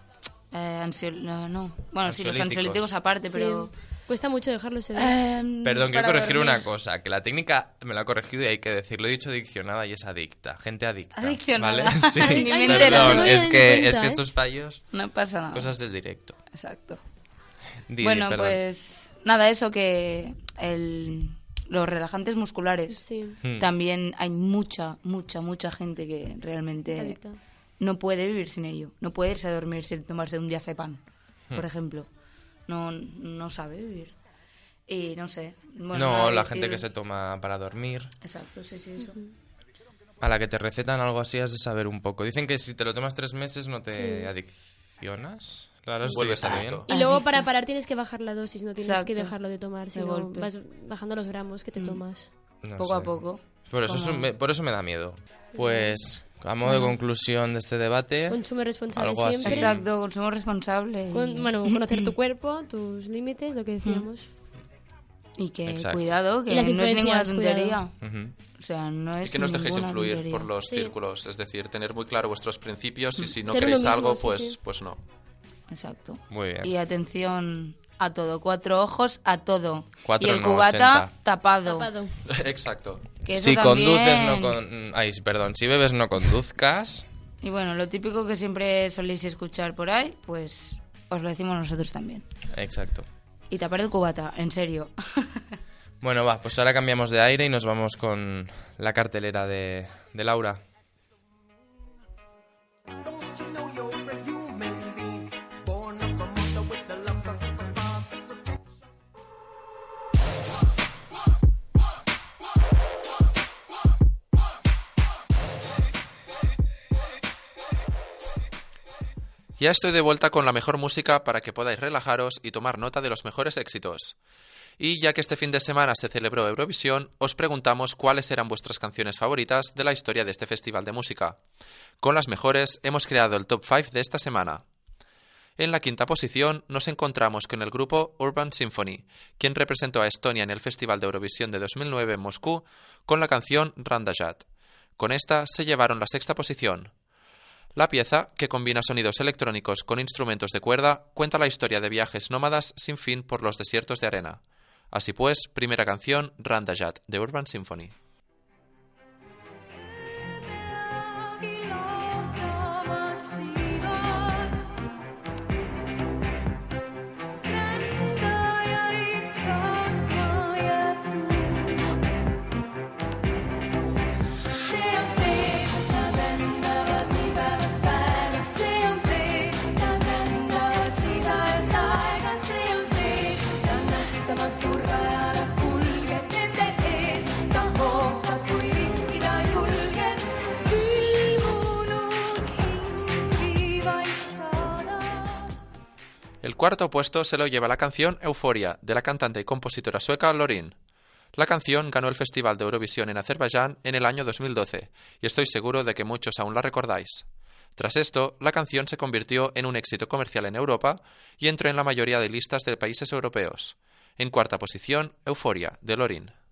Eh, ansiol- no, no. Bueno, sí, los Ansiolíticos. ansiolíticos aparte, pero... Cuesta mucho dejarlo se. Em, Perdón, quiero corregir dormir. una cosa, que la técnica me la ha corregido y hay que decirlo, he dicho adiccionada y es adicta, gente adicta. Adiccionada. ¿vale? Sí, me perdón, me es que, cuenta, es que ¿eh? estos fallos, No pasa nada. cosas del directo. Exacto. Bueno, perdón. pues nada, eso que el, los relajantes musculares Sí. Hmm. también hay mucha, mucha, mucha gente que realmente adicta. no puede vivir sin ello. No puede irse a dormir sin tomarse un diazepam, Hmm. por ejemplo. No, no sabe vivir. Y no sé. bueno, no, la decir- gente que se toma para dormir. Exacto, sí, sí, eso. a la que te recetan algo así has de saber un poco. Dicen que si te lo tomas tres meses no te Sí. adiccionas. Claro, Sí. Vuelves bien. Y luego para parar tienes que bajar la dosis, no tienes Exacto. que dejarlo de tomar, De sino golpe. vas bajando los gramos que te Mm. tomas. No poco a poco. Por eso, me, por eso me da miedo. Pues, a modo de conclusión de este debate, Consume responsable Algo así. siempre. Exacto, consumo responsable. y- Con- bueno, conocer tu cuerpo, tus límites, lo que decíamos. Y que Exacto. cuidado, que no es ninguna tontería. O sea, no es Y que no os dejéis influir tontería. por los Sí. círculos, es decir, tener muy claro vuestros principios y si no Ser queréis mismo, algo, sí, pues, sí. pues no. Exacto. muy bien. Y atención a todo, cuatro ojos a todo. Cuatro y el no, cubata 80. tapado. Tapado. Exacto. Que si también- conduces, no con... Ay, perdón, si bebes, no conduzcas. Y bueno, lo típico que siempre soléis escuchar por ahí, pues os lo decimos nosotros también. Exacto. Y tapar el cubata, en serio. Bueno, va, pues ahora cambiamos de aire y nos vamos con la cartelera de, de Laura. Ya estoy de vuelta con la mejor música para que podáis relajaros y tomar nota de los mejores éxitos. Y ya que este fin de semana se celebró Eurovisión, os preguntamos cuáles eran vuestras canciones favoritas de la historia de este festival de música. Con las mejores hemos creado el top 5 de esta semana. En la quinta posición nos encontramos con el grupo Urban Symphony, quien representó a Estonia en el Festival de Eurovisión de 2009 en Moscú con la canción Randajat. Con esta se llevaron la sexta posición. La pieza, que combina sonidos electrónicos con instrumentos de cuerda, cuenta la historia de viajes nómadas sin fin por los desiertos de arena. Así pues, primera canción, Randajat, de Urban Symphony. Cuarto puesto se lo lleva la canción Euforia, de la cantante y compositora sueca Lorin. La canción ganó el Festival de Eurovisión en Azerbaiyán en el año 2012, y estoy seguro de que muchos aún la recordáis. Tras esto, la canción se convirtió en un éxito comercial en Europa y entró en la mayoría de listas de países europeos. En cuarta posición, Euforia, de Lorin.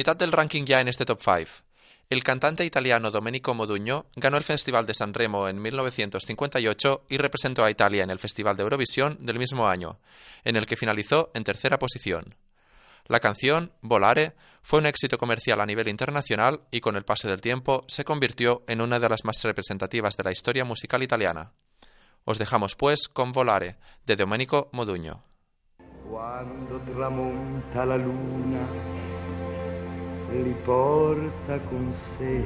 Mitad del ranking ya en este top 5. El cantante italiano Domenico Modugno ganó el Festival de San Remo en 1958 y representó a Italia en el Festival de Eurovisión del mismo año, en el que finalizó en tercera posición. La canción, Volare, fue un éxito comercial a nivel internacional y con el paso del tiempo se convirtió en una de las más representativas de la historia musical italiana. Os dejamos pues con Volare, de Domenico Modugno. Quando tramonta la luna, li porta con sé.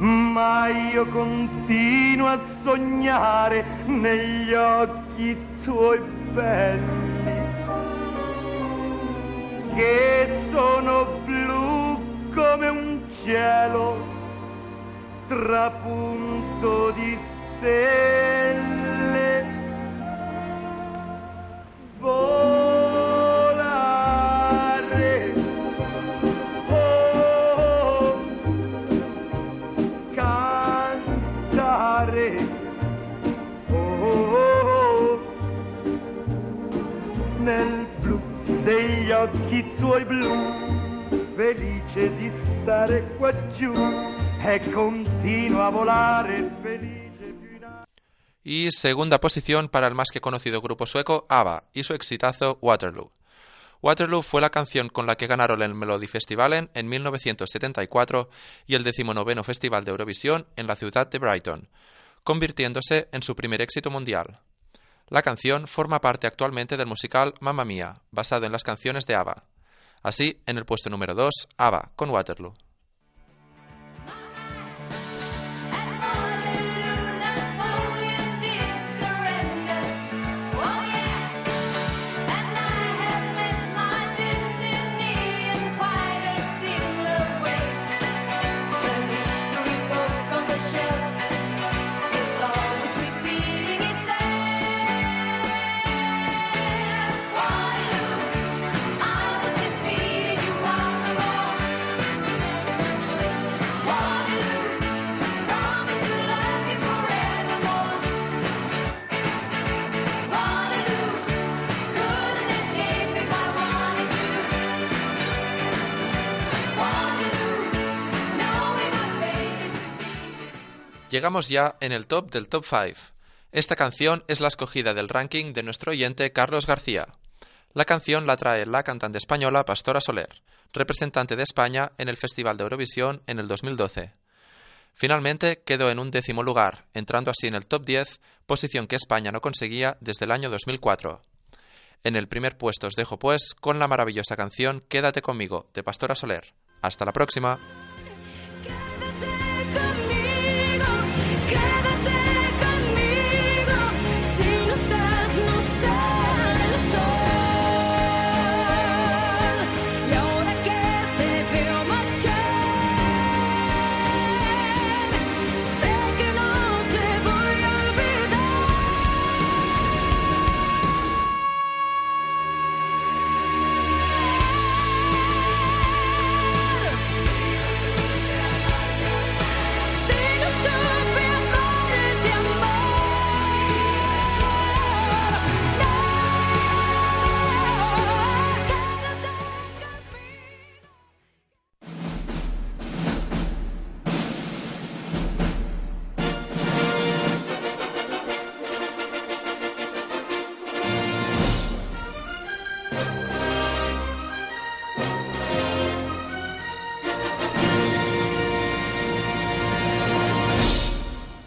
Ma io continuo a sognare negli occhi tuoi belli, che sono blu come un cielo trapunto di stelle. Volare e. Y segunda posición para el más que conocido grupo sueco ABBA y su exitazo Waterloo. Waterloo fue la canción con la que ganaron el Melodifestivalen en 1974 y el decimonoveno Festival de Eurovisión en la ciudad de Brighton, convirtiéndose en su primer éxito mundial. La canción forma parte actualmente del musical Mamma Mia, basado en las canciones de ABBA. Así, en el puesto número 2, ABBA con Waterloo. Llegamos ya en el top del top 5. Esta canción es la escogida del ranking de nuestro oyente Carlos García. La canción la trae la cantante española Pastora Soler, representante de España en el Festival de Eurovisión en el 2012. Finalmente quedó en un décimo lugar, entrando así en el top 10, posición que España no conseguía desde el año 2004. En el primer puesto os dejo pues con la maravillosa canción Quédate conmigo de Pastora Soler. Hasta la próxima.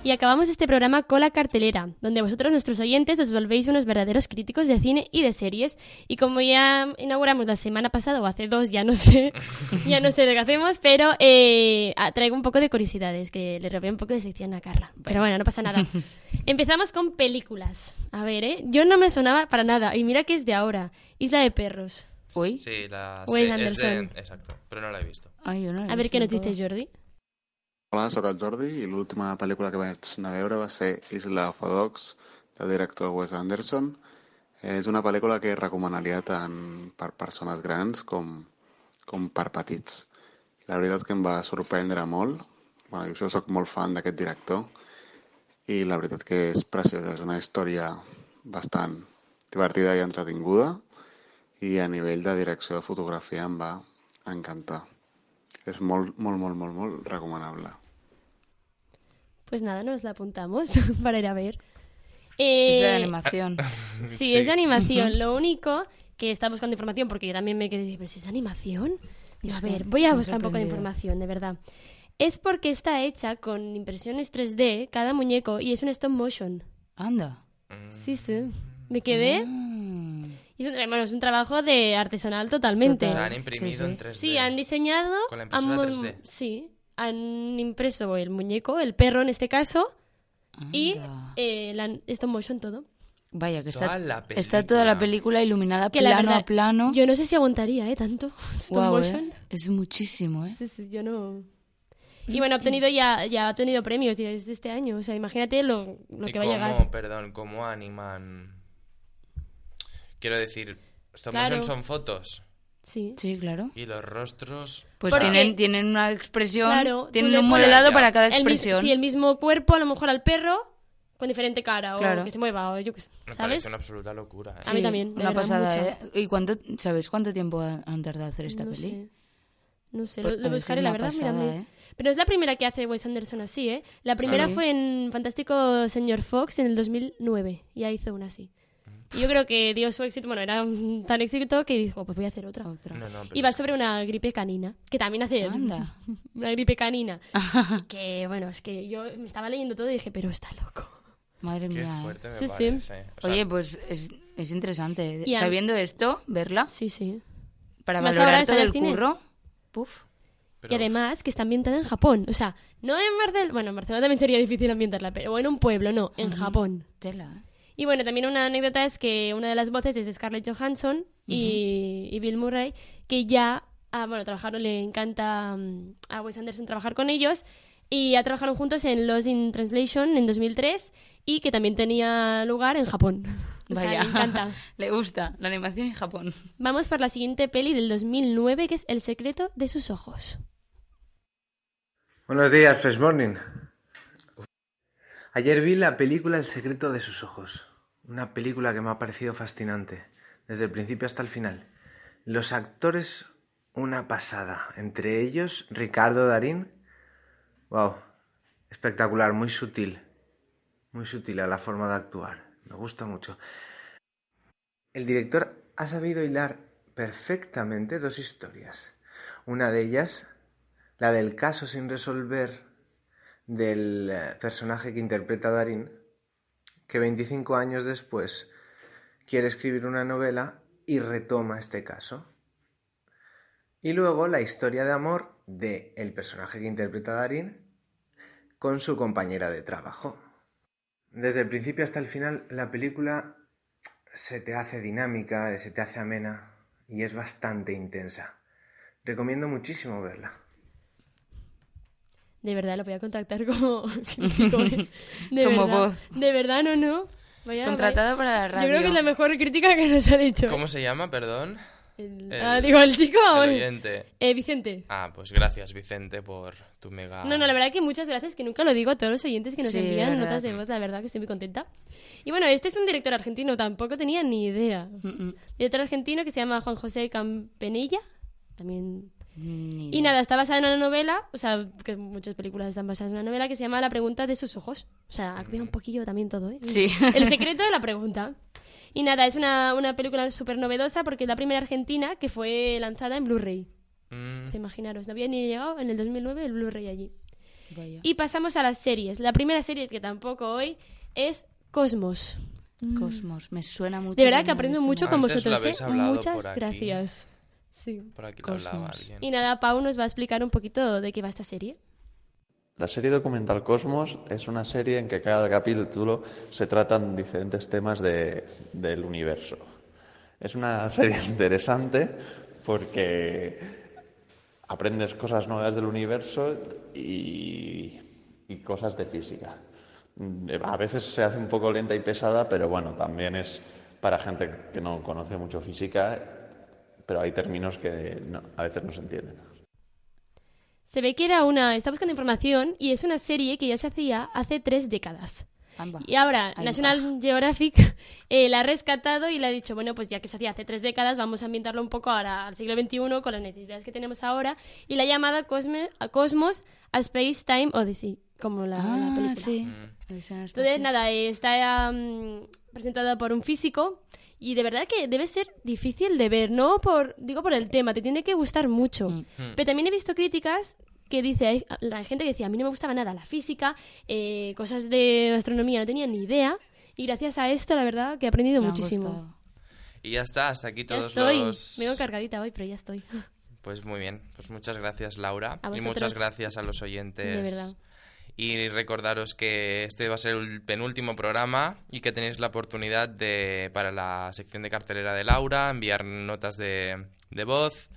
Y acabamos este programa con la cartelera, donde vosotros, nuestros oyentes, os volvéis unos verdaderos críticos de cine y de series. Y como ya inauguramos la semana pasada, o hace dos, ya no sé, ya no sé lo que hacemos, pero eh, traigo un poco de curiosidades, que le robé un poco de sección a Carla. Pero bueno, no pasa nada. Empezamos con películas. A ver, ¿eh? Yo no me sonaba para nada, y mira que es de ahora. Isla de Perros. Uy. Sí, la Wes sí, es de- Anderson. exacto, pero no la he visto. Ai, jo no A ver qué nos dices, Jordi. Hola, sóc el Jordi i l'última pel·lícula que vaig anar a veure va ser Isla of Dogs, del director Wes Anderson. És una pel·lícula que recomanaria tant per persones grans com, com per petits. La veritat que em va sorprendre molt. Bueno, jo sóc molt fan d'aquest director i la veritat que és preciosa. És una història bastant divertida i entretinguda i a nivell de direcció de fotografia em va encantar. És molt, molt, molt, molt, molt recomanable. Pues nada, nos la apuntamos para ir a ver. Es de Eh, animación. Sí, Sí. es de animación. Lo único que está buscando información, porque yo también me quedé, pero si es animación. Digo, a ver, voy a buscar un poco de información, de verdad. Es porque está hecha con impresiones 3D, cada muñeco, y es un stop motion. Anda. Sí, sí. Me quedé. Ah. Y es un, bueno, es un trabajo de artesanal totalmente. O sea, han imprimido en 3D. Sí, han diseñado. Con la impresora mon- 3D. Sí, han impreso el muñeco, el perro en este caso, y eh, la stop motion todo. Vaya, que Toda está, está toda la película iluminada Que la plano verdad, a plano. Yo no sé si aguantaría, ¿eh? Tanto stop Guau, motion. ¿eh? Es muchísimo, ¿eh? Sí, sí, yo no... Y bueno, ha obtenido ya, ya ha obtenido premios y es de este año. O sea, imagínate lo, lo ¿Y que va a llegar. perdón, cómo animan? Quiero decir, stop Claro. motion son fotos. Sí. Sí, claro. Y los rostros... Pues Porque- tienen, tienen una expresión, Claro, tienen un modelado Ya. para cada expresión. sí, el mismo cuerpo, a lo mejor al perro, con diferente cara o que se mueva o yo qué sé, Me ¿sabes? parece una absoluta locura. ¿eh? A mí también, Una pasada. ¿eh? ¿Y cuánto, sabes cuánto tiempo ha- han tardado en hacer esta No peli? sé. No sé, Pues lo, lo parece buscaré, la verdad, pasada, mírame. ¿eh? Pero es la primera que hace Wes Anderson así, ¿eh? La primera Sí. fue en Fantástico Señor Fox en el 2009. Ya hizo una así. Y yo creo que dio su éxito, bueno, era tan éxito que dijo, pues voy a hacer otra. No, no, y va sobre una gripe canina, que también hace Anda. una gripe canina. que, bueno, es que yo me estaba leyendo todo y dije, pero está loco. Madre Qué mía. ¿eh? fuerte me Sí, sí. O sea, Oye, pues es, es interesante. Y Sabiendo esto, verla, Sí, sí. para valorar todo el cine. curro. Puf. Y además que está ambientada en Japón. O sea, no en Barcelona. Bueno, en Barcelona también sería difícil ambientarla, pero en un pueblo, no, en Japón. Tela. Y bueno, también una anécdota es que una de las voces es de Scarlett Johansson y, y Bill Murray, que ya, ah, bueno, trabajaron, le encanta mm, a Wes Anderson trabajar con ellos, y ya trabajaron juntos en Lost in Translation en 2003, y que también tenía lugar en Japón. O sea, Vaya. le encanta. Le gusta la animación en Japón. Vamos por la siguiente peli del 2009, que es El secreto de sus ojos. Buenos días, Fresh Morning. Ayer vi la película El secreto de sus ojos. Una película que me ha parecido fascinante, desde el principio hasta el final. Los actores, una pasada. Entre ellos, Ricardo Darín. Wow, espectacular, muy sutil. Muy sutil a la forma de actuar. Me gusta mucho. El director ha sabido hilar perfectamente dos historias. Una de ellas, la del caso sin resolver del eh, personaje que interpreta Darín, que 25 años después quiere escribir una novela y retoma este caso. Y luego la historia de amor de el personaje que interpreta Darín con su compañera de trabajo. Desde el principio hasta el final la película se te hace dinámica, se te hace amena y es bastante intensa. Recomiendo muchísimo verla. De verdad, lo voy a contactar como. De Como verdad. voz. De verdad, no, no. Vaya- Contratada vaya- para la Yo creo que radio. es la mejor crítica que nos ha dicho. ¿Cómo se llama, perdón? El- El- Ah, digo, el chico. el oyente. Eh, Vicente. Ah, pues gracias, Vicente, por tu mega... No, no, la verdad que muchas gracias, que nunca lo digo a todos los oyentes que nos Sí, envían verdad. notas de voz, la verdad que estoy muy contenta. Y bueno, este es un director argentino, tampoco tenía ni idea. Director argentino que se llama Juan José Campenella, también... Y nada, está basada en una novela, o sea, que muchas películas están basadas en una novela que se llama La pregunta de sus ojos. O sea, ha cambiado un poquillo también todo, ¿eh? Sí. El secreto de la pregunta. Y nada, es una, una película súper novedosa porque es la primera argentina que fue lanzada en Blu-ray. Mm. O sea, imaginaros, no había ni llegado en el 2009 el Blu-ray allí. Vaya. Y pasamos a las series. La primera serie que tampoco hoy es Cosmos. Cosmos, me suena mucho. De verdad que aprendo mucho con vosotros, ¿eh? Muchas gracias. Sí. Por aquí lo hablaba alguien. Y nada, Pau nos va a explicar un poquito de qué va esta serie. La serie documental Cosmos es una serie en que cada capítulo se tratan diferentes temas de- del universo. Es una serie interesante porque aprendes cosas nuevas del universo y, y cosas de física. Mm, A veces se hace un poco lenta y pesada, pero bueno, también es para gente que no conoce mucho física, pero hay términos que no- a veces no se entienden. Se ve que era una... Está buscando información y es una serie que ya se hacía hace tres décadas. Amba. Y ahora Ahí National Geographic eh, la ha rescatado y le ha dicho, bueno, pues ya que se hacía hace tres décadas, vamos a ambientarlo un poco ahora al siglo XXI con las necesidades que tenemos ahora. Y la ha llamado Cosme- a Cosmos a Space Time Odyssey, como la, la Ah, película. sí. Mm. Entonces, nada, está mm, presentada por un físico y de verdad que debe ser difícil de ver, no por, digo por el tema, te tiene que gustar mucho. Mm. Pero también he visto críticas que dice, hay, la gente que decía, a mí no me gustaba nada la física, eh, cosas de astronomía no tenía ni idea y gracias a esto la verdad que he aprendido Me muchísimo. Y ya está, hasta aquí Ya todos estoy, los... vengo cargadita hoy, pero ya estoy. Pues muy bien, pues muchas gracias Laura A y muchas gracias a los oyentes. Y recordaros que este va a ser el penúltimo programa y que tenéis la oportunidad de, para la sección de cartelera de Laura, enviar notas de, de voz.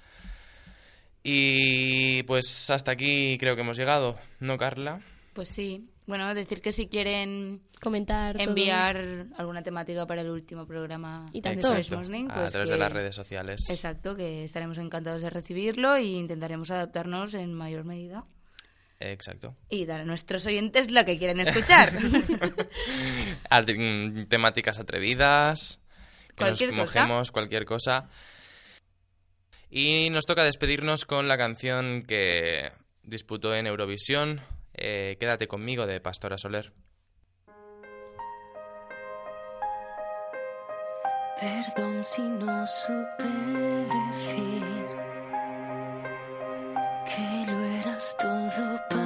Y pues hasta aquí creo que hemos llegado, ¿no, Carla? Pues sí. Bueno, decir que si quieren comentar, todo. enviar alguna temática para el último programa Y tanto. A pues través que- de las redes sociales. Exacto, que estaremos encantados de recibirlo e intentaremos adaptarnos en mayor medida. Exacto. Y dar a nuestros oyentes lo que quieren escuchar. Mm, temáticas atrevidas, que Cualquier nos cosa. mojemos, cualquier cosa. Y nos toca despedirnos con la canción que disputó en Eurovisión, eh, Quédate conmigo, de Pastora Soler. Perdón si no supe decir todo para